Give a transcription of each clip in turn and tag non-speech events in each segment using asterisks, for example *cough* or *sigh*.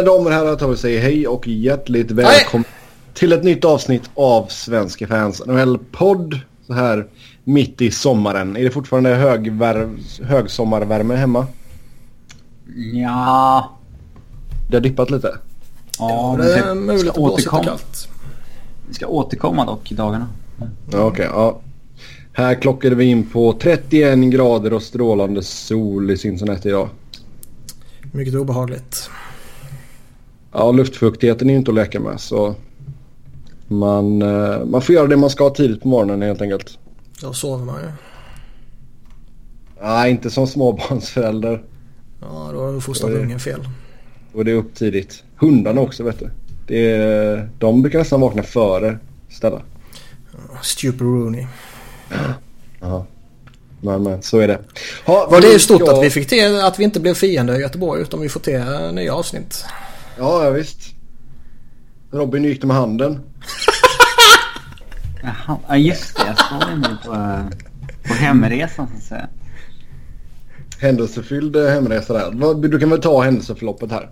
Mina damer och herrar tar vi säger hej och hjärtligt välkomna till ett nytt avsnitt av Svenska fans NHL-podd. Så här mitt i sommaren. Är det fortfarande högsommarvärme hemma? Ja, Det har dippat lite. ja det är ska, möjligt ska, att blåsa återkomma, kallt. vi ska återkomma dock i dagarna. Ja, Okej, ja. Här klockade vi in på 31 grader och strålande sol i Cincinnati idag. Mycket obehagligt. Ja, luftfuktigheten är ju inte att leka med så man, eh, man får göra det man ska tidigt på morgonen helt enkelt. Då sover man ju. Nej, inte som småbarnsförälder. Ja, då har du fostrat ungen fel. Och det är upp tidigt. Hundarna också vet du. Det är, de brukar nästan vakna före Stella. Stupid Rooney. Jaha. Men, men så är det. Ha, Var det ju stort ja, att vi fick till att vi inte blev fiender i Göteborg utan vi får till nya avsnitt. Ja, ja visst. Robin gick det med handen? *laughs* Ja just det. Jag såg det nu på, på hemresan så att säga. Händelsefylld eh, hemresa där. Du kan väl ta händelseförloppet här.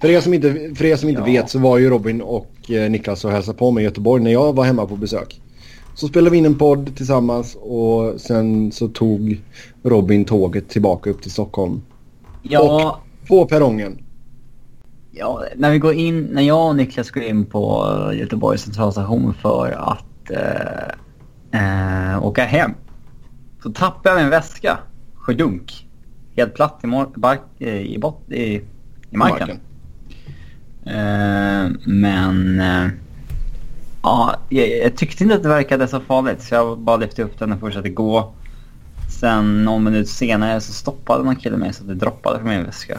För er som inte, för er som inte Ja. vet så var ju Robin och eh, Niklas och hälsade på mig i Göteborg när jag var hemma på besök. Så spelade vi in en podd tillsammans och sen så tog Robin tåget tillbaka upp till Stockholm. Ja, På perrongen. Ja, när vi går in, när jag och Niklas går in på eh, Göteborgs centralstation för att eh, eh, åka hem. Så tappar jag min väska. Sjödunk. Helt platt i, bark, eh, i, bot, i, i marken. Eh, men eh, ja, jag, jag tyckte inte att det verkade så farligt så jag bara lyfte upp den och fortsatte gå. Sen någon minut senare så stoppade någon kille mig så att det droppade från min väska.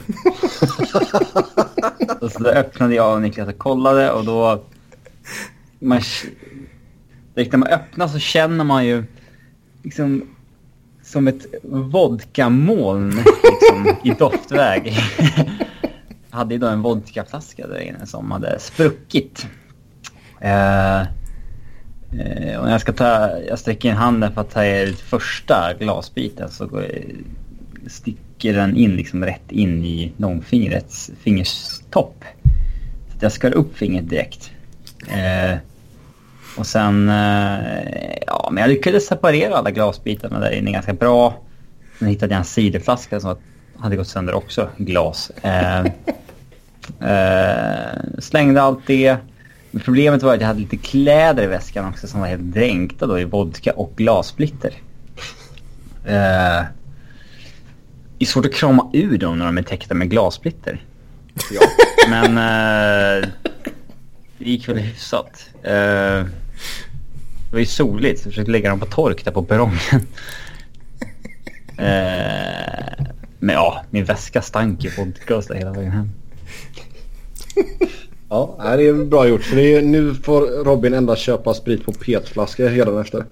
*laughs* så då öppnade jag och Niklas och kollade och då... Man, direkt när man öppnar så känner man ju liksom som ett vodkamoln liksom, i doftväg. *laughs* Jag hade ju då en vodkaflaska där inne som hade spruckit. Eh, eh, om jag ska ta, jag sträcker in handen för att ta ut första glasbiten så går, sticker den in liksom rätt in i långfingrets fingerstopp. Så att jag skar upp fingret direkt. Eh, och sen, eh, ja men jag lyckades separera alla glasbitarna där inne ganska bra. Sen hittade jag en ciderflaska som hade gått sönder också, glas. Eh, *laughs* eh, slängde allt det. Problemet var att jag hade lite kläder i väskan också som var helt dränkta då i vodka och glassplitter. Eh, det är svårt att krama ur dem när de är täckta med glassplitter. Ja. *laughs* Men eh, det gick väl hyfsat. Eh, det var ju soligt så jag försökte lägga dem på tork där på perrongen. *laughs* Men ja, min väska stank ju vodka och hela vägen hem. *laughs* Ja, det är bra gjort. Det är, nu får Robin endast köpa sprit på petflaska efter.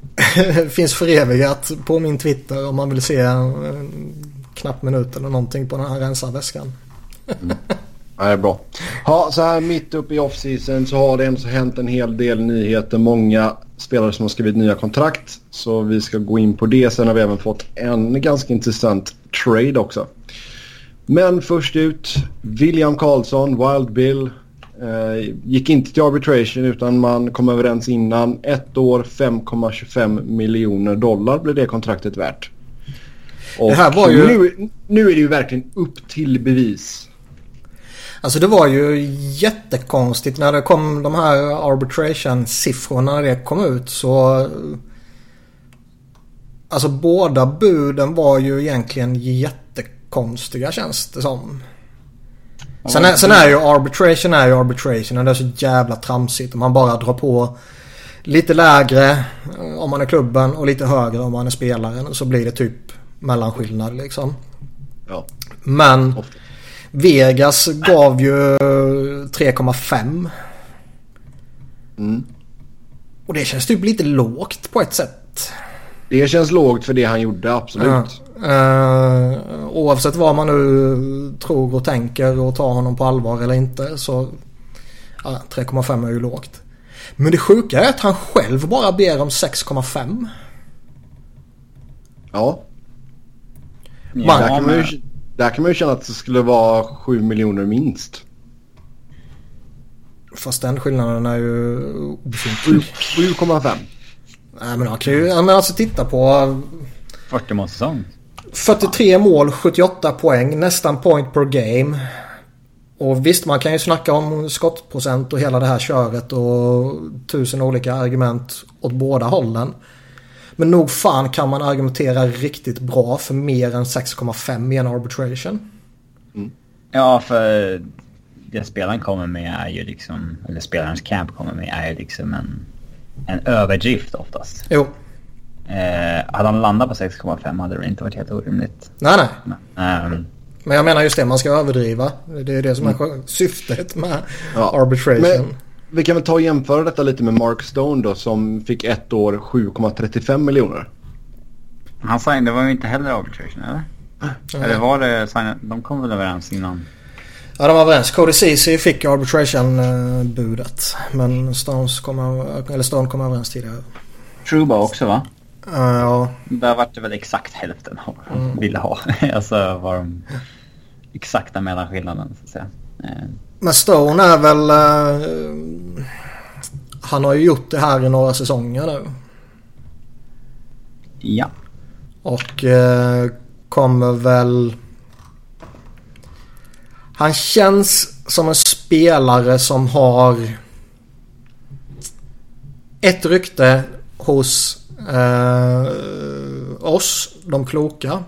*laughs* finns förevigat på min Twitter om man vill se en knapp minut eller någonting på den här rensarväskan. Ja, det är bra. Ja, så här mitt uppe i off-season så har det ändå hänt en hel del nyheter. Många spelare som har skrivit nya kontrakt. Så vi ska gå in på det. Sen har vi även fått en ganska intressant trade också. Men först ut, William Karlsson, Wild Bill. Eh, gick inte till arbitration utan man kom överens innan. Ett år, 5,25 miljoner dollar blev det kontraktet värt. Och Det här var ju- nu, nu är det ju verkligen upp till bevis. Alltså det var ju jättekonstigt när det kom de här arbitration-siffrorna när det kom ut så... Alltså båda buden var ju egentligen jättekonstiga känns det som. Sen är, sen är ju arbitration är ju arbitration och det är så jävla tramsigt. Om man bara drar på lite lägre eh, om man är klubben och lite högre om man är spelaren. Så blir det typ mellanskillnad liksom. Ja, Men. Vegas gav ju 3,5. Mm. Och det känns typ lite lågt på ett sätt. Det känns lågt för det han gjorde, absolut. Ja. Eh, oavsett vad man nu tror och tänker och tar honom på allvar eller inte så ja, 3,5 är ju lågt. Men det sjuka är att han själv bara ber om 6,5. Ja, Man- där, kan man ju, där kan man ju känna att det skulle vara 7 miljoner minst. Fast den skillnaden är ju obefintlig. 7,5. Nej men han kan ju, men alltså titta på 40 mål säsong. 43 mål, 78 poäng, nästan point per game. Och visst man kan ju snacka om skottprocent och hela det här köret och tusen olika argument åt båda hållen. Men nog fan kan man argumentera riktigt bra för mer än 6,5 i en arbitration. Ja, för det spelaren kommer med är ju liksom, eller spelarens camp kommer med är ju liksom en, en överdrift oftast. Jo. Eh, hade han landat på 6,5 hade det inte varit helt orimligt. Nej nej. Men, ehm, Men jag menar just det, man ska överdriva. Det är det som är skö- syftet med Ja. arbitration. Men vi kan väl ta och jämföra detta lite med Mark Stone då som fick ett år 7,35 miljoner. han sa det var ju inte heller arbitration eller? Eller var det, de kom väl överens innan? Ja, de var överens. Cody Ceesay fick arbitration-budet. Men Stones kom, eller Stone kom överens tidigare. Truba också va? Uh, ja, Där vart det väl exakt hälften av vad de ville ha. *laughs* alltså var de exakta mellanskillnaden så att säga. Eh, men Stone är väl... eh, han har ju gjort det här i några säsonger nu. ja. Och eh, kommer väl... Han känns som en spelare som har ett rykte hos eh, oss, de kloka.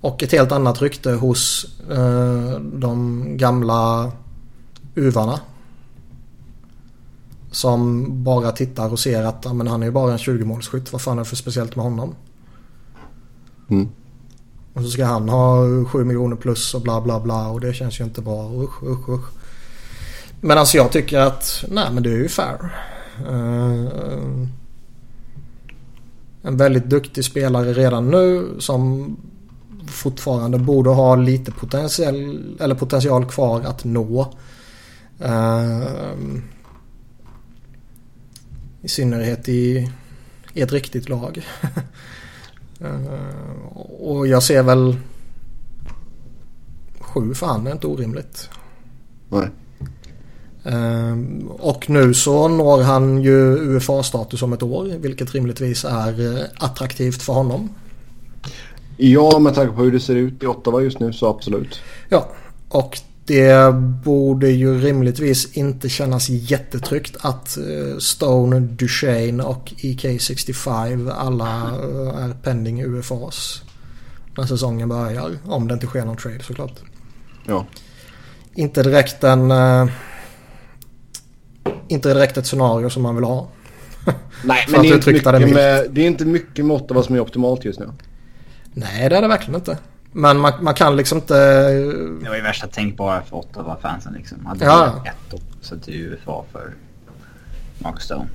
Och ett helt annat rykte hos eh, de gamla uvarna. Som bara tittar och ser att men han är ju bara en 20-målsskytt. Vad fan är det för speciellt med honom? Mm. Och så ska han ha 7 miljoner plus och bla bla bla och det känns ju inte bra. Usch, usch, usch. Men alltså jag tycker att nej men det är ju fair. Uh, en väldigt duktig spelare redan nu som fortfarande borde ha lite potential, eller potential kvar att nå. Uh, I synnerhet i, i ett riktigt lag. *laughs* Eh, och jag ser väl sju för han är inte orimligt. Nej. Eh, och nu så når han ju UFA-status om ett år vilket rimligtvis är eh, attraktivt för honom. Ja, med tanke på hur det ser ut i Ottawa just nu så absolut. Ja, och det borde ju rimligtvis inte kännas jättetryggt att eh, Stone, Duchene och EK65 alla eh, är pending UFAs när säsongen börjar. Om det inte sker någon trade såklart. Ja. Inte direkt en... eh, Inte direkt ett scenario som man vill ha. *laughs* Nej, men det är, inte det med, det är inte mycket med Ottawa som är optimalt just nu. Nej, det är det verkligen inte. Men man, man kan liksom inte... Det var ju värsta tänkbara för Ottawa-fansen liksom. Hade Ja. ett så till UFA för Mark Stone.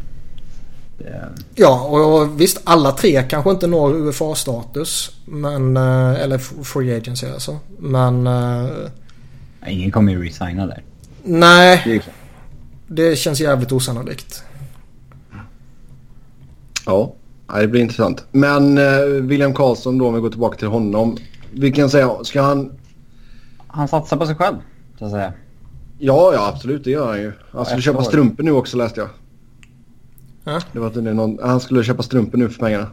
Det, Ja, och, visst alla tre kanske inte når UFA-status. Men... eh, Eller free agency alltså. Men... eh, ingen kommer ju resigna där. Nej, Det det känns jävligt osannolikt. Ja, det blir intressant. Men eh, William Karlsson då om vi går tillbaka till honom. Vi kan säga, ska han... Han satsar på sig själv, så att säga. Ja, ja absolut det gör han ju. Han skulle köpa strumpor nu också läste jag. Ja. Det var någon, han skulle köpa strumpor nu för pengarna.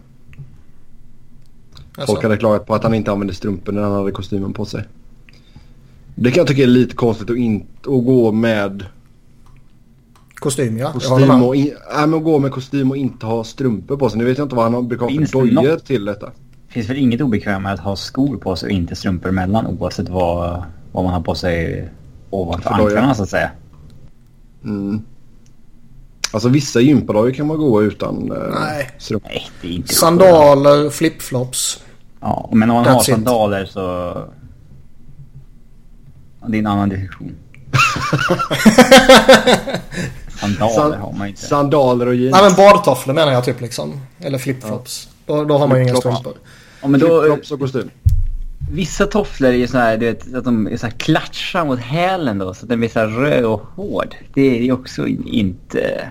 Alltså, Folk hade klagat på att han inte använde strumpor när han hade kostymen på sig. Det kan jag tycka är lite konstigt att, in, att gå med kostym ja. Kostym och, in, nej, men att gå med kostym och inte ha strumpor på sig. Nu vet jag inte vad han har- brukar ha för dojor till detta. Finns väl inget obekvämare att ha skor på sig och inte strumpor emellan oavsett vad, vad man har på sig ovanför ja. anklarna så att säga. Mm. Alltså vissa gympadojor kan man gå utan eh, Nej. strumpor. Nej, det är inte Sandaler, flipflops. Ja, men om man That's har it. sandaler så... Ja, Det är en annan diskussion. *laughs* Sandaler San- har man inte. Sandaler och jeans. Nej men badtofflor menar jag typ liksom. Eller flipflops. Då, då har man ju inga strumpor. Ja, men då, Flipflops och kostym. vissa tofflor är ju så här, du vet, att de är så här klatschar mot hälen då så att den blir så här röd och hård. Det är ju också in- inte...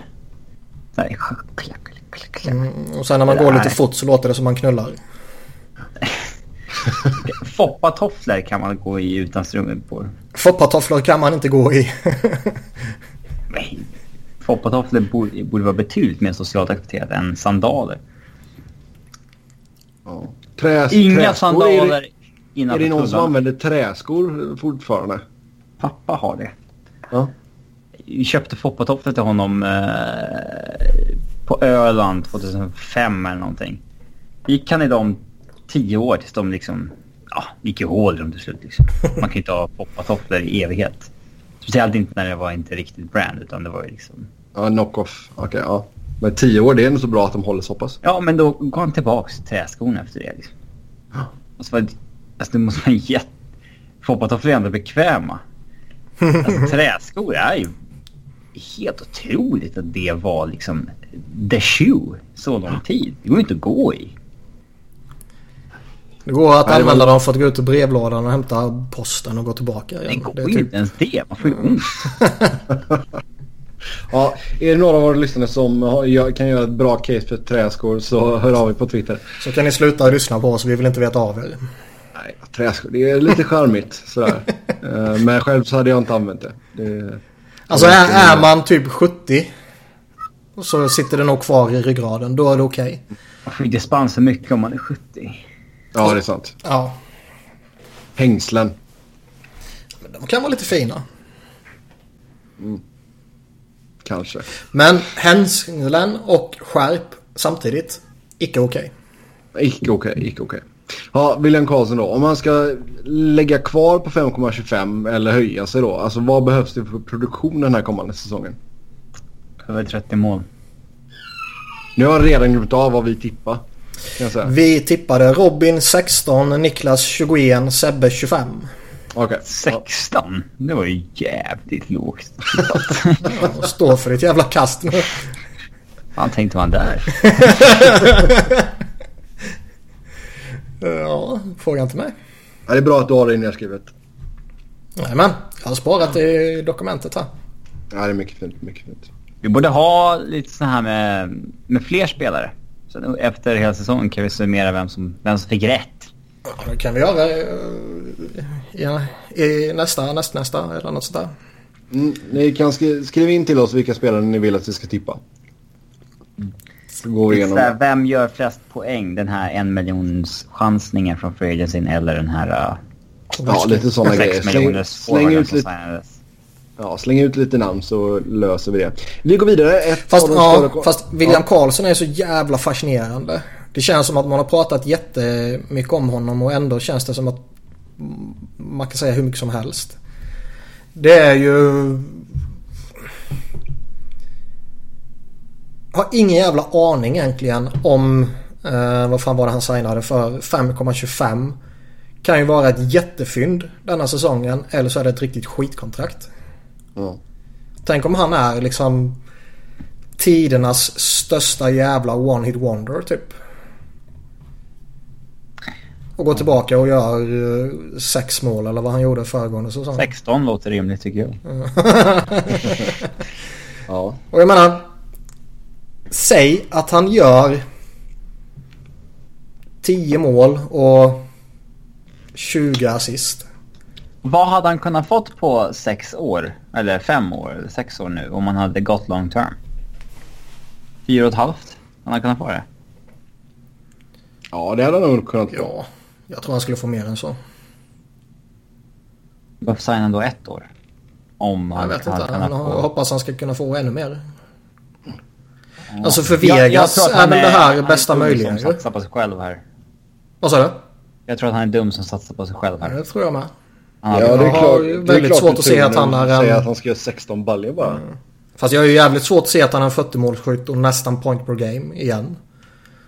Så här, klack, klack, klack. Mm, och sen när man går lite fort så låter det som man knullar. *laughs* Foppatofflor kan man gå i utan strumpor. Foppatofflor kan man inte gå i. *laughs* Nej, foppatofflor borde, borde vara betydligt mer socialt accepterat än sandaler. Ja. Trä, Inga träskor, sandaler Är det, innanför är det någon som klubban. använder träskor fortfarande? Pappa har det. Ja. Jag köpte foppatofflor till honom eh, på Öland 2005 eller någonting. Gick han i dem tio år tills de liksom... Ja, gick i hål i dem till slut liksom. *laughs* Man kan inte ha foppatofflor i evighet. Speciellt inte när det var inte riktigt brand utan det var ju liksom... Ja, knock-off. Okej, ja. Men tio år, det är nog så bra att de håller så pass. Ja, men då går han tillbaks till träskorna efter det liksom. Alltså, vad- alltså det måste vara jätte... Foppatofflor är ändå bekväma. Alltså *laughs* träskor är ju helt otroligt att det var liksom the shoe så lång tid. Det går ju inte att gå i. Det går att det använda dem för att gå ut till brevlådan och hämta posten och gå tillbaka Det igen. går Det är ju typ... inte ens det. Man får ju ont. *laughs* *laughs* Ja, är det några av våra lyssnare som har, kan göra ett bra case för träskor så hör av er på Twitter. Så kan ni sluta lyssna på oss. Vi vill inte veta av er. Nej, träskor, det är lite charmigt sådär. *laughs* Eh, Men själv så hade jag inte använt det. det Alltså är, är man typ 70 och så sitter det nog kvar i ryggraden. Då är det okej. Ju dispens för mycket om man är 70. Ja, det är sant. Ja. Hängslen. Men de kan vara lite fina. Kanske. Men hängslen och skärp samtidigt. Icke okej. Icke okej, icke okej. Ja, William Karlsson då. Om man ska lägga kvar på 5,25 eller höja sig då. Alltså vad behövs det för produktion den här kommande säsongen? Över 30 mål. Nu har jag redan glömt av vad vi tippar. Kan jag säga. Vi tippade Robin 16, Niklas 21, Sebbe 25. Ja. 16? Det var ju jävligt lågt. Ja, Stå för ditt jävla kast nu. Fan tänkte man där? Ja, fråga inte mig. Ja, det är bra att du har det nedskrivet. Nej men, jag har sparat det i dokumentet här. Ja, det är mycket fint. Mycket fint. Vi borde ha lite så här med, med fler spelare. Så efter hela säsongen kan vi summera vem som, vem som fick rätt. Ja, det kan vi göra eh, i, i nästa, nästa, nästa eller något sånt där. Mm, ni kan skri- skriva in till oss vilka spelare ni vill att vi ska tippa. Så går vi igenom här, vem gör flest poäng? Den här en miljons chansningen från Free Agency eller den här uh, Ja, lite sådana grejer. Släng, släng, ut lite, ja, släng ut lite namn så löser vi det. Vi går vidare. Ett Fast, ja, fast William Ja. Karlsson är så jävla fascinerande. Det känns som att man har pratat jättemycket om honom och ändå känns det som att man kan säga hur mycket som helst. Det är ju... Jag har ingen jävla aning egentligen om... Eh, vad fan var det han signade för? 5,25. Kan ju vara ett jättefynd denna säsongen eller så är det ett riktigt skitkontrakt. Ja. Tänk om han är liksom tidernas största jävla one-hit wonder typ. Och går tillbaka och gör eh, sex mål eller vad han gjorde föregående säsong. 16 låter rimligt tycker jag. *laughs* Ja. Och jag menar. Säg att han gör 10 mål och 20 assist. Vad hade han kunnat fått på sex år? Eller fem år, eller sex år nu, om han hade gått long term? Fyra och ett halvt? Han hade kunnat få det? ja, det hade han nog kunnat få. Ja, jag tror han skulle få mer än så. Varför signar han då ett år? Om Jag han vet hade inte. Han, få... jag hoppas han ska kunna få ännu mer. Alltså för Jag- jag Vegas tror att är han väl det han här är bästa dum möjliga som ju. satsar på sig själv här. Vad sa du? Jag tror att han är dum som satsar på sig själv Ja, här. det tror jag med. Han Ja, hade- det är Jag har klart. det är väldigt klart svårt att se att han är en- säger att han ska göra 16 baljor bara. Fast jag är ju jävligt svårt att se att han är en 40 målskytt och nästan point per game igen.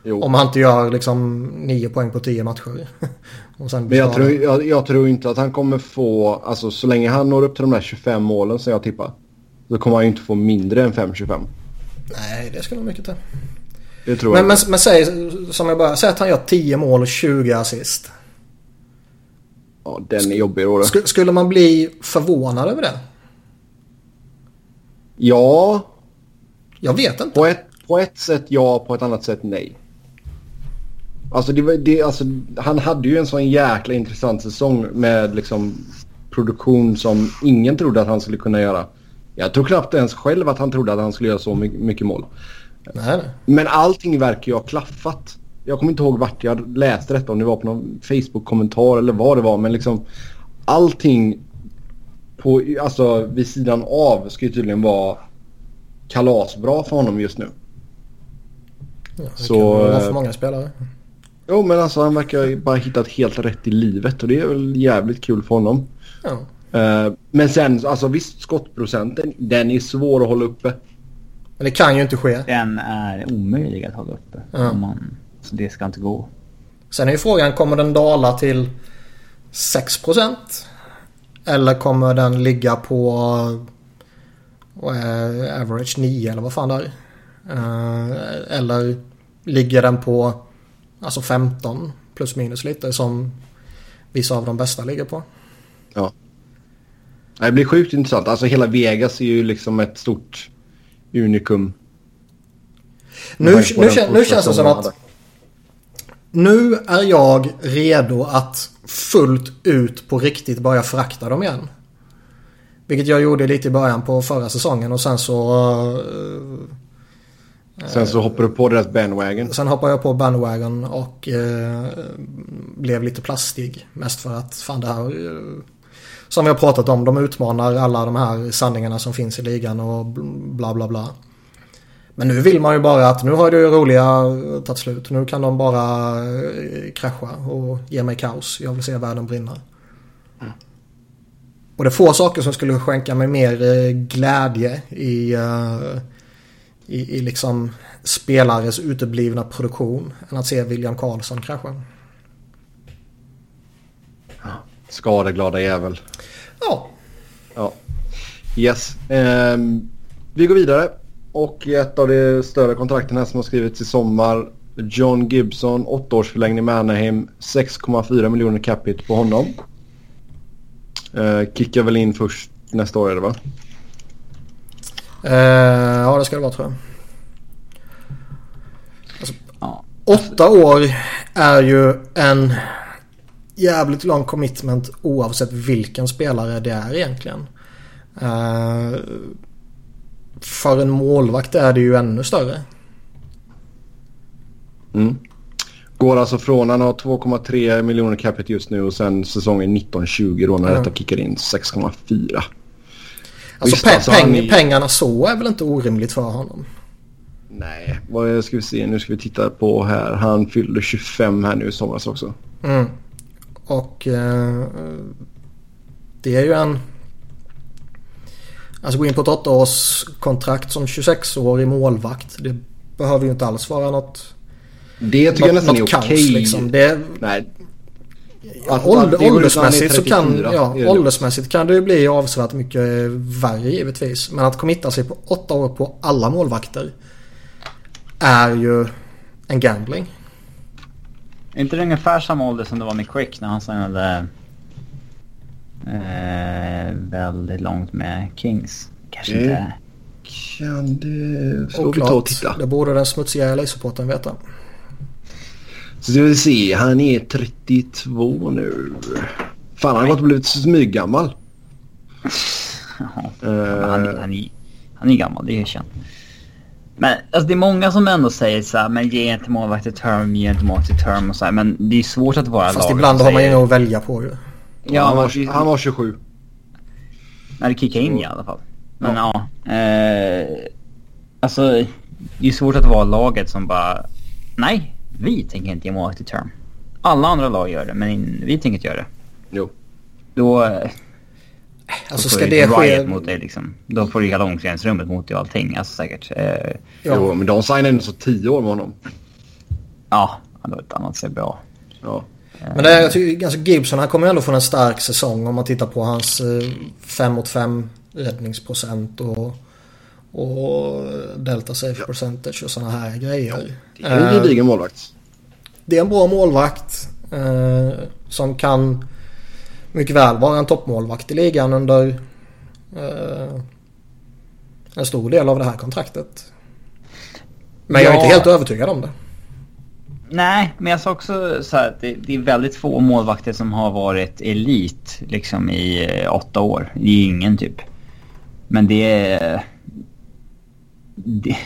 Jo. Om han inte gör liksom 9 poäng på 10 matcher. *laughs* Men jag tror, jag, jag tror inte att han kommer få, alltså så länge han når upp till de här 25 målen som jag tippar. Så kommer han ju inte få mindre än 5-25. Nej, det ska nog mycket till. Det tror Men, jag. men, men säg som jag bara, säg att han gör 10 mål och 20 assist. Ja, den är jobbig då. Sk- skulle man bli förvånad över det? Ja, Jag vet inte. på ett, på ett sätt ja, på ett annat sätt nej. Alltså, det, var- det, alltså han hade ju en sån jäkla intressant säsong med liksom produktion som ingen trodde att han skulle kunna göra Jag tror knappt ens själv att han trodde att han skulle göra så mycket mål. Nej. Men allting verkar ju ha klaffat. Jag kommer inte ihåg vart jag läste detta, om det var på någon Facebook-kommentar eller vad det var. Men liksom allting på, alltså vid sidan av ska ju tydligen vara kalasbra för honom just nu. Ja, det Så, kan vara eh, för många spelare. Jo men alltså han verkar ju bara hittat helt rätt i livet och det är väl jävligt kul för honom. Ja. Eh, men sen, alltså visst skottprocenten, den är svår att hålla uppe. Men det kan ju inte ske. Den är omöjlig att hålla uppe. Ja. Om man, så det ska inte gå. Sen är ju frågan, kommer den dala till 6%? Eller kommer den ligga på är, average 9 eller vad fan det är? Eh, eller ligger den på alltså 15 plus minus lite som vissa av de bästa ligger på? Ja. Det blir sjukt intressant. Alltså hela Vegas är ju liksom ett stort unikum. Nu, nu, nu känns det som att hade. nu är jag redo att fullt ut på riktigt börja frakta dem igen. Vilket jag gjorde lite i början på förra säsongen och sen så... eh, Sen så hoppar du på deras bandwagon. Sen hoppade jag på bandwagon och eh, blev lite plastig. Mest för att fan det här... Eh, som vi har pratat om, de utmanar alla de här sanningarna som finns i ligan och bla bla bla. Men nu vill man ju bara att nu har det roliga eh, tagit slut. Nu kan de bara eh, krascha och ge mig kaos. Jag vill se världen brinna. Och det är få saker som skulle skänka mig mer eh, glädje i, eh, i, i liksom spelares uteblivna produktion än att se William Karlsson krascha. Skadeglada jävel. Ja, Ja. Yes. Ehm, vi går vidare. Och ett av de större kontrakten här som har skrivits i sommar. John Gibson, åttaårsförlängning med Anaheim. 6,4 miljoner capita på honom. Uh, kickar väl in först nästa år är det va? eh, ja det ska det vara tror jag. Ja. Åtta år är ju en jävligt lång commitment oavsett vilken spelare det är egentligen. Eh, för en målvakt är det ju ännu större. Mm. Går alltså från, han har 2,3 miljoner capita just nu och sen säsongen 19-20 då när Ja. detta kickar in 6,4. Alltså, Visst, alltså, peng- är- pengarna så är väl inte orimligt för honom. Nej, vad ska vi se? Nu ska vi titta på här. Han fyllde 25 här nu i somras också. Mm. Och eh, det är ju en... Alltså gå in på ett åttaårskontrakt som 26-årig målvakt. Det behöver ju inte alls vara något, Det tycker jag något, nästan är okej. liksom. Det, Nej. ja, ålder, åldersmässigt så kan... 34, Ja, åldersmässigt kan det ju bli avsevärt mycket värre givetvis. Men att committa sig på åtta år på alla målvakter är ju en gambling. Är inte det ungefär samma ålder som det var med Quick när han signade eh, väldigt långt med Kings? Kanske Mm. inte. Kan det... Ska vi ta och Oklart. titta? Det borde den smutsiga LA-supporten veta. Så ska vi se. Han är 32 nu. Fan, han har gått och blivit smyggammal. Men Han, är- han, är, han är gammal, det är känt. Men alltså, det är många som ändå säger så här, men ge inte målvakter term, ge inte målvakter term och så här, Men det är svårt att vara Fast ibland har man ju inget att välja på ju. Ja, han, var, han var 27. När det kickar in i alla fall. Men ja. eh, alltså, det är svårt att vara laget som bara... Nej, vi tänker inte ge målvakt i term. Alla andra lag gör det, men vi tänker inte göra det. Jo. Då, eh, Alltså ska det ske... riot mot dig liksom. Då får du hela omklädningsrummet mot dig och allting. Alltså säkert. Eh, Jo, Ja. men de signade ändå så 10 år med honom. ja, det var ett annat ser bra. Ja. Men det är, jag tycker, alltså Gibson han kommer ändå från en stark säsong om man tittar på hans 5 mot 5 räddningsprocent och, och delta safe percentage och sådana här grejer. Det är en Eh, gedigen målvakt. det är en bra målvakt eh, som kan mycket väl vara en toppmålvakt i ligan under eh, en stor del av det här kontraktet. Men jag är Ja. inte helt övertygad om det. Nej, men jag sa också så här att det, det är väldigt få målvakter som har varit elit liksom i eh, åtta år. Det är ingen typ. Men det, det...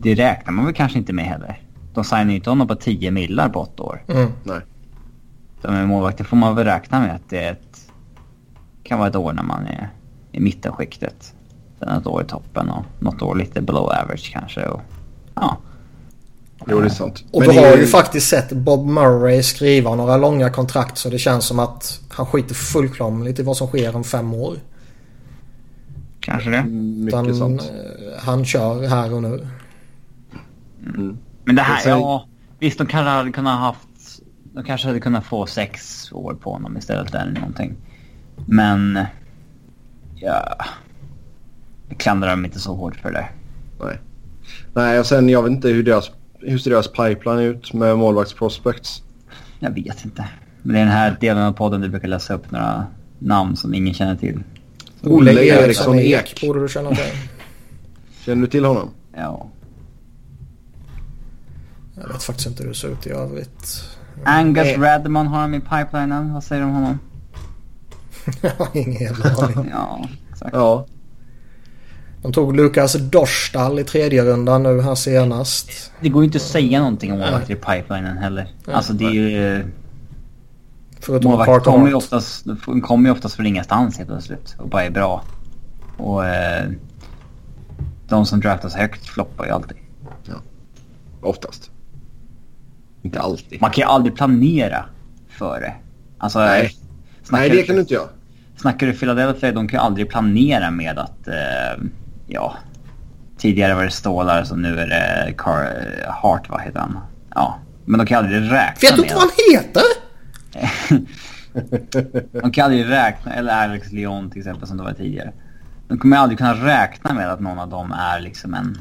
Det räknar man väl kanske inte med heller. De signar ju inte honom på 10 millar på 8 år. Mm. Nej. Så med målvakter får man väl räkna med att det är ett, kan vara ett år när man är i mittenskiktet. Sen ett år i toppen och något år lite below average kanske. Och, ja. Jo, det är sant. Och Men du det har ju faktiskt sett Bob Murray skriva några långa kontrakt så det känns som att han skiter fullkomligt i vad som sker om fem år. Kanske det. Mycket Utan, sant. eh, han kör här och nu. Men det här, ja. Visst, de kanske hade kunnat haft... De kanske hade kunnat få sex år på honom istället eller någonting. Men... Ja... Jag klandrar dem inte så hårt för det. Nej. Nej, och sen jag vet inte hur deras, hur ser deras pipeline ut med målvaktsprospects. Jag vet inte. Men det är den här delen av podden du brukar läsa upp några namn som ingen känner till. Olle Eriksson Ek. Borde du känna *laughs* till. Känner du till honom? Ja. Jag vet faktiskt inte hur det ser ut i övrigt. Angus Eh. Radman har de i pipelinen. Vad säger du om honom? *laughs* Jag har ingen jävla aning. *laughs* Ja, exakt. Ja. De tog Lukas Dorstal i tredje rundan nu här senast. Det går ju inte att säga någonting om målvakter i pipelinen heller. Alltså det är ju... Förutom Målvakter kommer ju oftast, de kommer ju oftast från ingenstans helt plötsligt och bara är bra. Och eh, de som draftas högt floppar ju alltid. Oftast. Inte alltid. Man kan ju aldrig planera för det. Alltså, Nej. snackar, Nej, det kan du inte göra. snackar du Philadelphia, de kan ju aldrig planera med att, eh, ja, tidigare var det Stålar så nu är det Car Hart, vad heter han? Ja, men de kan aldrig räkna Vet du med inte vad han heter? *laughs* De kan aldrig räkna, eller Alex Leon till exempel som det var tidigare. De kommer aldrig kunna räkna med att någon av dem är liksom en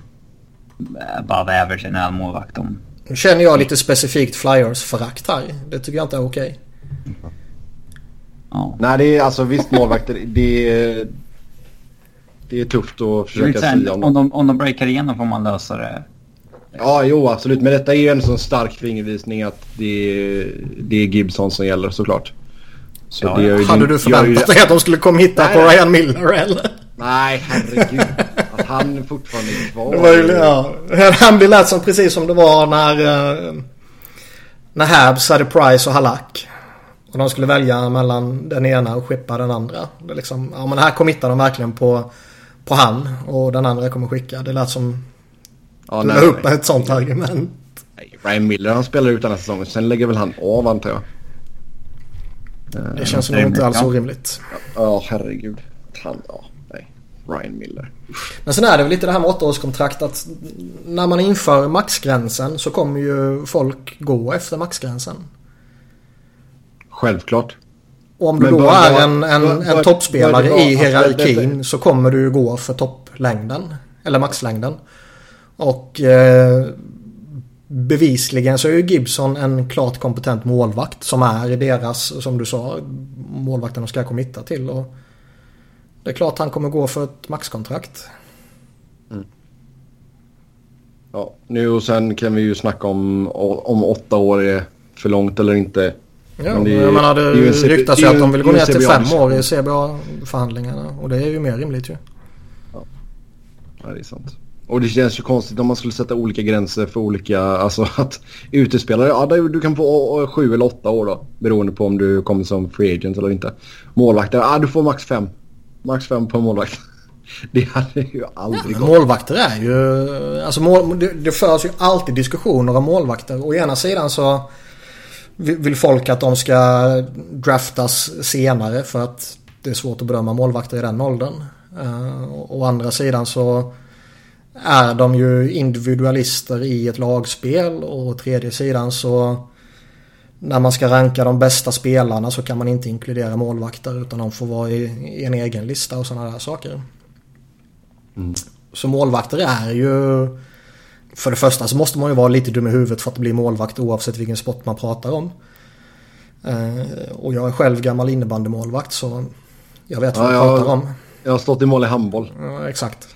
above average NHL-målvakt. De, Nu känner jag lite specifikt Flyers-förakt här. Det tycker jag inte är okej. ja. Nej, det är alltså visst målvakter. Det är, det är tufft att försöka säga om om, de, om de breakar igenom får man lösa det. Ja, jo absolut. Men detta är ju en sån stark fingervisning att det är, det är Gibson som gäller såklart. Så Ja, det ju Hade din- du förväntat dig att de skulle komma hitta Nej, på. Ryan Miller eller? Nej, herregud. Att han fortfarande är kvar. Det var ju, ja. Han blev lät som precis som det var när, eh, när Habs hade Price och Halak. Och de skulle välja mellan den ena och skeppa den andra. Det är liksom, ja men här committar de verkligen på, på han och den andra kommer skicka. Det lät som ja, nej, upp nej. ett sånt argument. Nej, Ryan Miller han spelar ut den här säsongen. Sen lägger väl han av antar jag. Det känns nog rimligt, inte alls orimligt. Ja, herregud. Han, ja. Ryan Miller. Men sen är det väl lite det här med åttaårskontrakt att när man inför maxgränsen så kommer ju folk gå efter maxgränsen. Självklart. Och om du Men då bör- är en, en, en toppspelare i hierarkin så kommer du gå för topplängden. Eller maxlängden. Och eh, bevisligen så är ju Gibson en klart kompetent målvakt som är i deras, som du sa, målvakten de ska committa till. Och det är klart han kommer gå för ett maxkontrakt. Ja, nu och sen kan vi ju snacka om om åtta år är för långt eller inte. Ja, Men det jag menar, det, det ryktas ju att de vill gå ner till fem år i CBA-förhandlingarna. Och det är ju mer rimligt ju. Ja, det är sant. Och det känns ju konstigt om man skulle sätta olika gränser för olika, alltså att utespelare, ja du kan få sju eller åtta år då. Beroende på om du kommer som free agent eller inte. Målvakter, ja du får max fem. Max fem på målvakt. *laughs* Det hade ju aldrig gått. Målvakter är ju... Alltså mål, det, det förs ju alltid diskussioner om målvakter. Å ena sidan så vill folk att de ska draftas senare för att det är svårt att bedöma målvakter i den åldern. Uh, å andra sidan så är de ju individualister i ett lagspel och å tredje sidan så när man ska ranka de bästa spelarna så kan man inte inkludera målvakter utan de får vara i, en egen lista och sådana där saker. Så målvakter är ju... För det första så måste man ju vara lite dum i huvudet för att bli målvakt oavsett vilken sport man pratar om. Eh, och jag är själv gammal innebandymålvakt så jag vet vad Ja, jag ja. pratar om. Jag har stått i mål i handboll. Ja, exakt.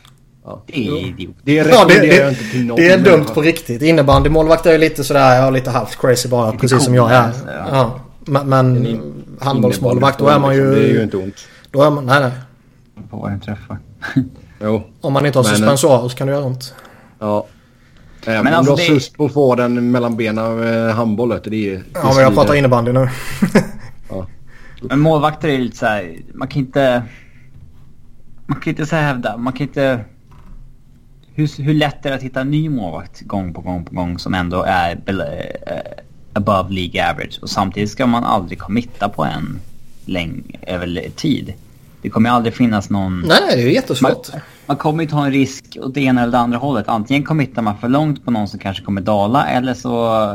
Ja. Det är idiot. Det Ja, det, det, det är dumt på riktigt. Innebandymålvakt är ju lite sådär, jag är lite halvt crazy bara. Lite precis som jag är. ja. Ja. Men, men handbollsmålvakt då är man ju... Det är ju inte ont. Då är man, nej nej. På vad den träffar. *laughs* Jo. Om man inte har Men- suspensorer så kan det göra ont. Ja. Även Men om alltså du har det- sust på att få den mellan benen med handbollet. Det är, det Ja, men jag pratar innebandy nu. Men målvakter är lite så här, man kan inte... Man kan inte så hävda, man kan inte... Hur, hur lätt är det att hitta en ny målvakt gång på gång på gång som ändå är eh, above League average? Och samtidigt ska man aldrig committa på en läng- över tid. Det kommer aldrig finnas någon... Nej, det är jättesvårt. Man kommer ju ta en risk åt det ena eller det andra hållet. Antingen committar man för långt på någon som kanske kommer dala eller så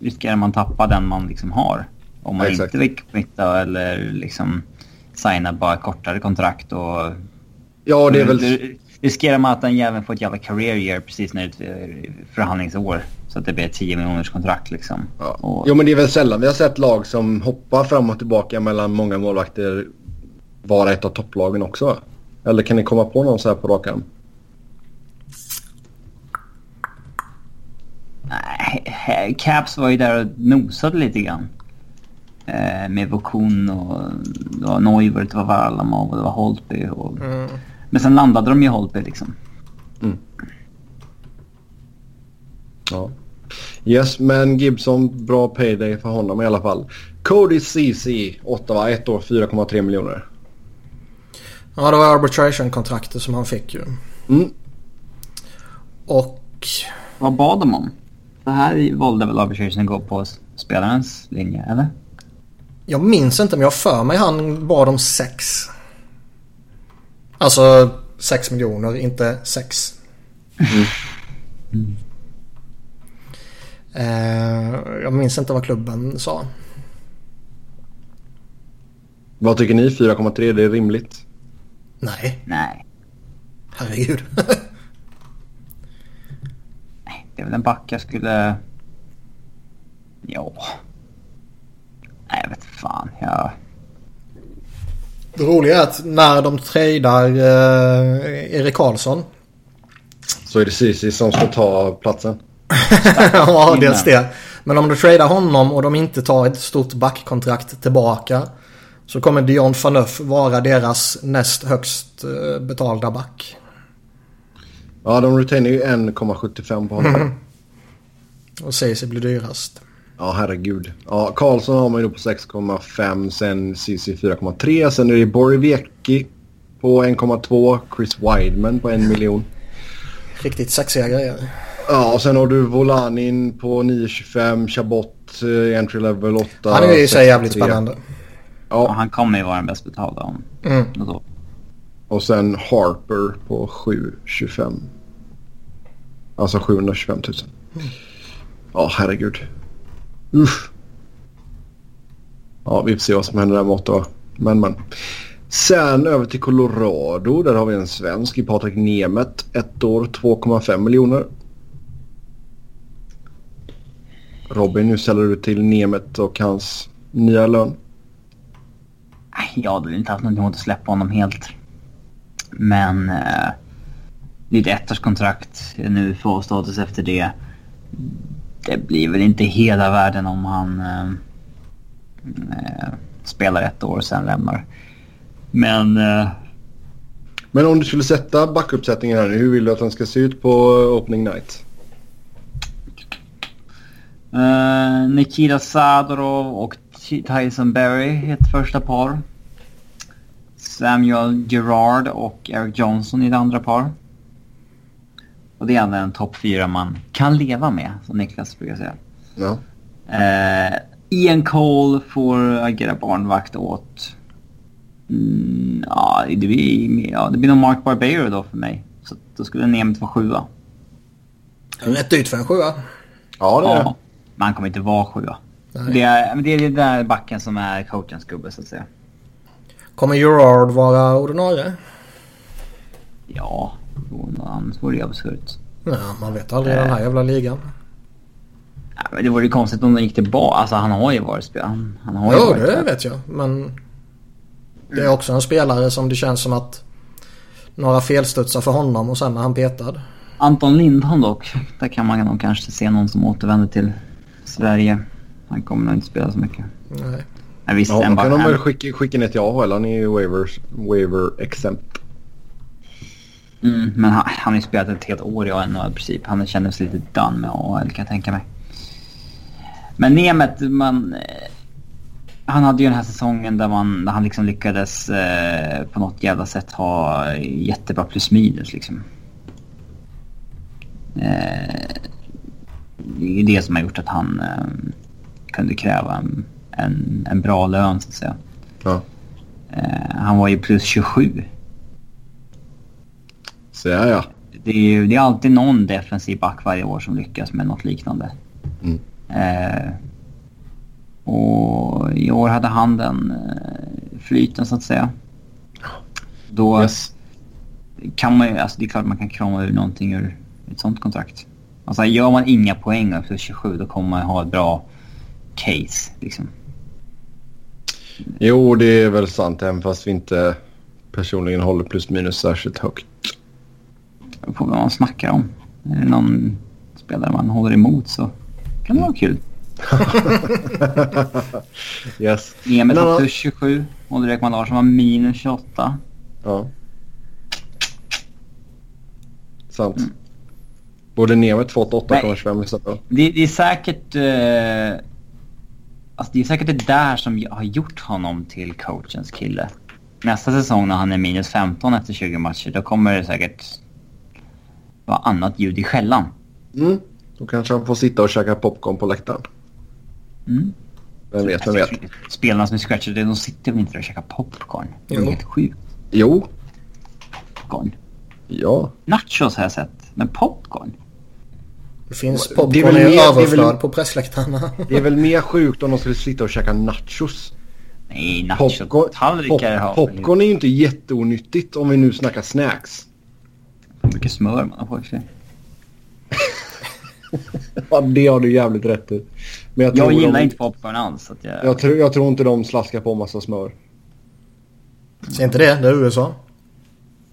riskerar man tappa den man liksom har. Om man Exakt. inte vill committa eller liksom signa bara kortare kontrakt och... Ja, det är väl... Riskerar man att den jäveln får ett jävla career year precis när det är ett förhandlingsår. Så att det blir ett 10 miljoners kontrakt liksom. Ja. Och, Jo, men det är väl sällan vi har sett lag som hoppar fram och tillbaka mellan många målvakter vara ett av topplagen också. Eller kan ni komma på någon så här på rak arm? Nej, Caps var ju där och nosade lite grann. Eh, med Vokun och det var Neuvert, det var Varlamov och det var Holtby. Och... Mm. Men sen landade de i Holtby liksom. Ja. Yes, men Gibson, bra payday för honom i alla fall. Cody CC, Ottawa, ett år, 4,3 miljoner. Ja, det var arbitration-kontraktet som han fick ju. Mm. Och... Vad bad de om? Det här valde väl arbitration att gå på spelarens linje, eller? Jag minns inte men jag för mig han bad om sex. Alltså 6 miljoner, inte 6. Eh, jag minns inte vad klubben sa. Vad tycker ni? 4,3 det är rimligt? Nej, Nej. herregud. *laughs* Nej, det är väl en back jag skulle... Ja. Nej, jag vet fan. Jag... Det roliga är att när de tradar eh, Erik Karlsson. Så är det CC som ska ta platsen. *laughs* ja, dels det. Men om du tradar honom och de inte tar ett stort backkontrakt tillbaka. Så kommer Dion Phaneuf vara deras näst högst eh, betalda back. Ja, de retainer ju 1,75 på honom. *laughs* Och sägs bli dyrast. Ja, herregud. Ja, Karlsson har man ju då på 6,5, sen CC 4,3. Sen är det Borowiecki på 1,2. Chris Wideman på 1 miljon. Riktigt sexiga grejer. Ja, och sen har du Volanin på 9,25. Chabot eh, entry level 8. Han är ju i sig jävligt 6,3. spännande. Och Ja, han kommer ju vara den bäst betalda om Mm. år. och sen Harper på 7,25. Alltså 725 000. Ja, herregud. Usch. Ja, vi får se vad som händer där borta. Men, men. Sen över till Colorado. Där har vi en svensk i Patrik Nemeth. Ett år, 2,5 miljoner. Robin, nu ställer du till Nemeth och hans nya lön. Jag hade inte haft något emot att släppa honom helt. Men eh, det är ett ettårskontrakt nu får status efter det. Det blir väl inte hela världen om han eh, eh, spelar ett år och sen lämnar. Men eh, Men om du skulle sätta backuppsättningen här hur vill du att den ska se ut på opening night? eh, Nikita Sadorov och Ty- Tyson Berry ett första par. Samuel Gerard och Eric Johnson i det andra par. Och det är ändå en topp fyra man kan leva med, som Niklas brukar säga. Ja. Eh, Ian Cole får agera barnvakt åt... Mm, ja, det blir, ja, det blir nog Mark Barbero då för mig. Så då skulle Nemeth vara sjua. Rätt dyrt för en sjua. Ja, det är det. Ja, men han kommer inte vara sjua. Nej. Det är, det är den där backen som är coachens gubbe så att säga. Kommer Gerard vara ordinarie? Ja, annars vore det absurt. Ja, man vet aldrig i den här jävla ligan. Ja, men det vore ju konstigt om de gick tillbaka. Alltså han har ju varit spelare. Han, han har ju Jo, varit det vet jag. Men det är också en spelare som det känns som att några felstudsar för honom och sen är han petad. Anton Lindholm dock. Där kan man nog kanske se någon som återvänder till Sverige. Han kommer nog inte spela så mycket. Nej. Men visst, Ja, då kan de väl skicka, skicka ner till AHL. Han är ju waivers, waiver exempt. Mm, men han, han har ju spelat ett helt år i NHL i princip. Han känner sig lite done med AHL kan jag tänka mig. Men Nemet, man... eh, Han hade ju den här säsongen där, man, där han liksom lyckades eh, på något jävla sätt ha jättebra plus minus liksom. Eh, det är det som har gjort att han eh, kunde kräva en, en, en bra lön så att säga. Ja. Eh, han var ju plus 27 Så ja, ja. det är ju det är alltid någon defensiv back varje år som lyckas med något liknande. Mm. Eh, och i år hade han den eh, flyten så att säga. Då Yes. kan man ju, alltså det är klart man kan krama ur någonting ur ett sånt kontrakt. Alltså gör man inga poäng plus 27 då kommer man ha ett bra case liksom. Jo, det är väl sant även fast vi inte personligen håller plus minus särskilt högt. På vad man snackar om. Är det någon spelare man håller emot så kan det vara kul. *laughs* Yes. Emil plus 27 och Ekman Larsson var minus 28. Ja. Sant. Borde Nemet fått 8,25 istället? Det, det är säkert... Eh, alltså det är säkert det där som har gjort honom till coachens kille. Nästa säsong när han är minus 15 efter 20 matcher, då kommer det säkert vara annat ljud i skällan. Mm. Då kanske han får sitta och käka popcorn på läktaren. Mm. Vem vet, vem vet. Spelarna som är scratchade, de sitter väl inte där och käkar popcorn? Det är helt sjukt. Jo. Popcorn. Ja. Nachos har jag sett, men popcorn? Det finns Det är popcorn väl i mer- är överflöd väl- på pressläktarna. Det är väl mer sjukt om de skulle sitta och käka nachos. Nej, Popcorn, nachotallrikar pop, har popcorn är ju inte jätteonyttigt om vi nu snackar snacks. Hur mycket smör man har på sig. *laughs* Ja, det har du jävligt rätt i. Men jag, Jag tror gillar de, inte popcorn alls. Så att jag... Jag tror, jag tror inte de slaskar på massa smör. Säg inte det, det är USA.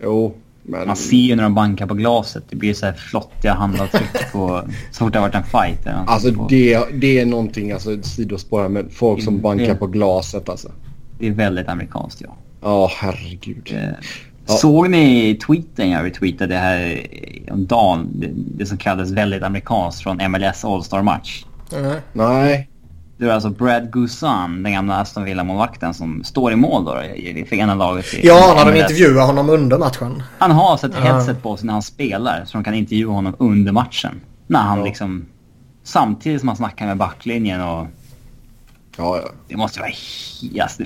Jo, men... Man ser ju när de bankar på glaset. Det blir så här flottiga handavtryck *laughs* på så fort det har varit en fight. Alltså på. det, det är någonting, alltså sidospår här, men folk som bankar det- på glaset alltså. det är väldigt amerikanskt ja. Ja, herregud. Eh, Ja. Såg ni tweeten jag retweetade det här eh, om dagen? Det, som kallades väldigt amerikanskt från MLS All-Star-match. Nej. Nej. Det var alltså Brad Guzan, den gamla Aston Villa-målvakten som står i mål då för ena laget. i Ja, när de intervjuar honom under matchen. Han har så ett Ja. headset på sig när han spelar så de kan intervjua honom under matchen. När han Ja. liksom... Samtidigt som han snackar med backlinjen och... Ja, ja. Det måste vara helt...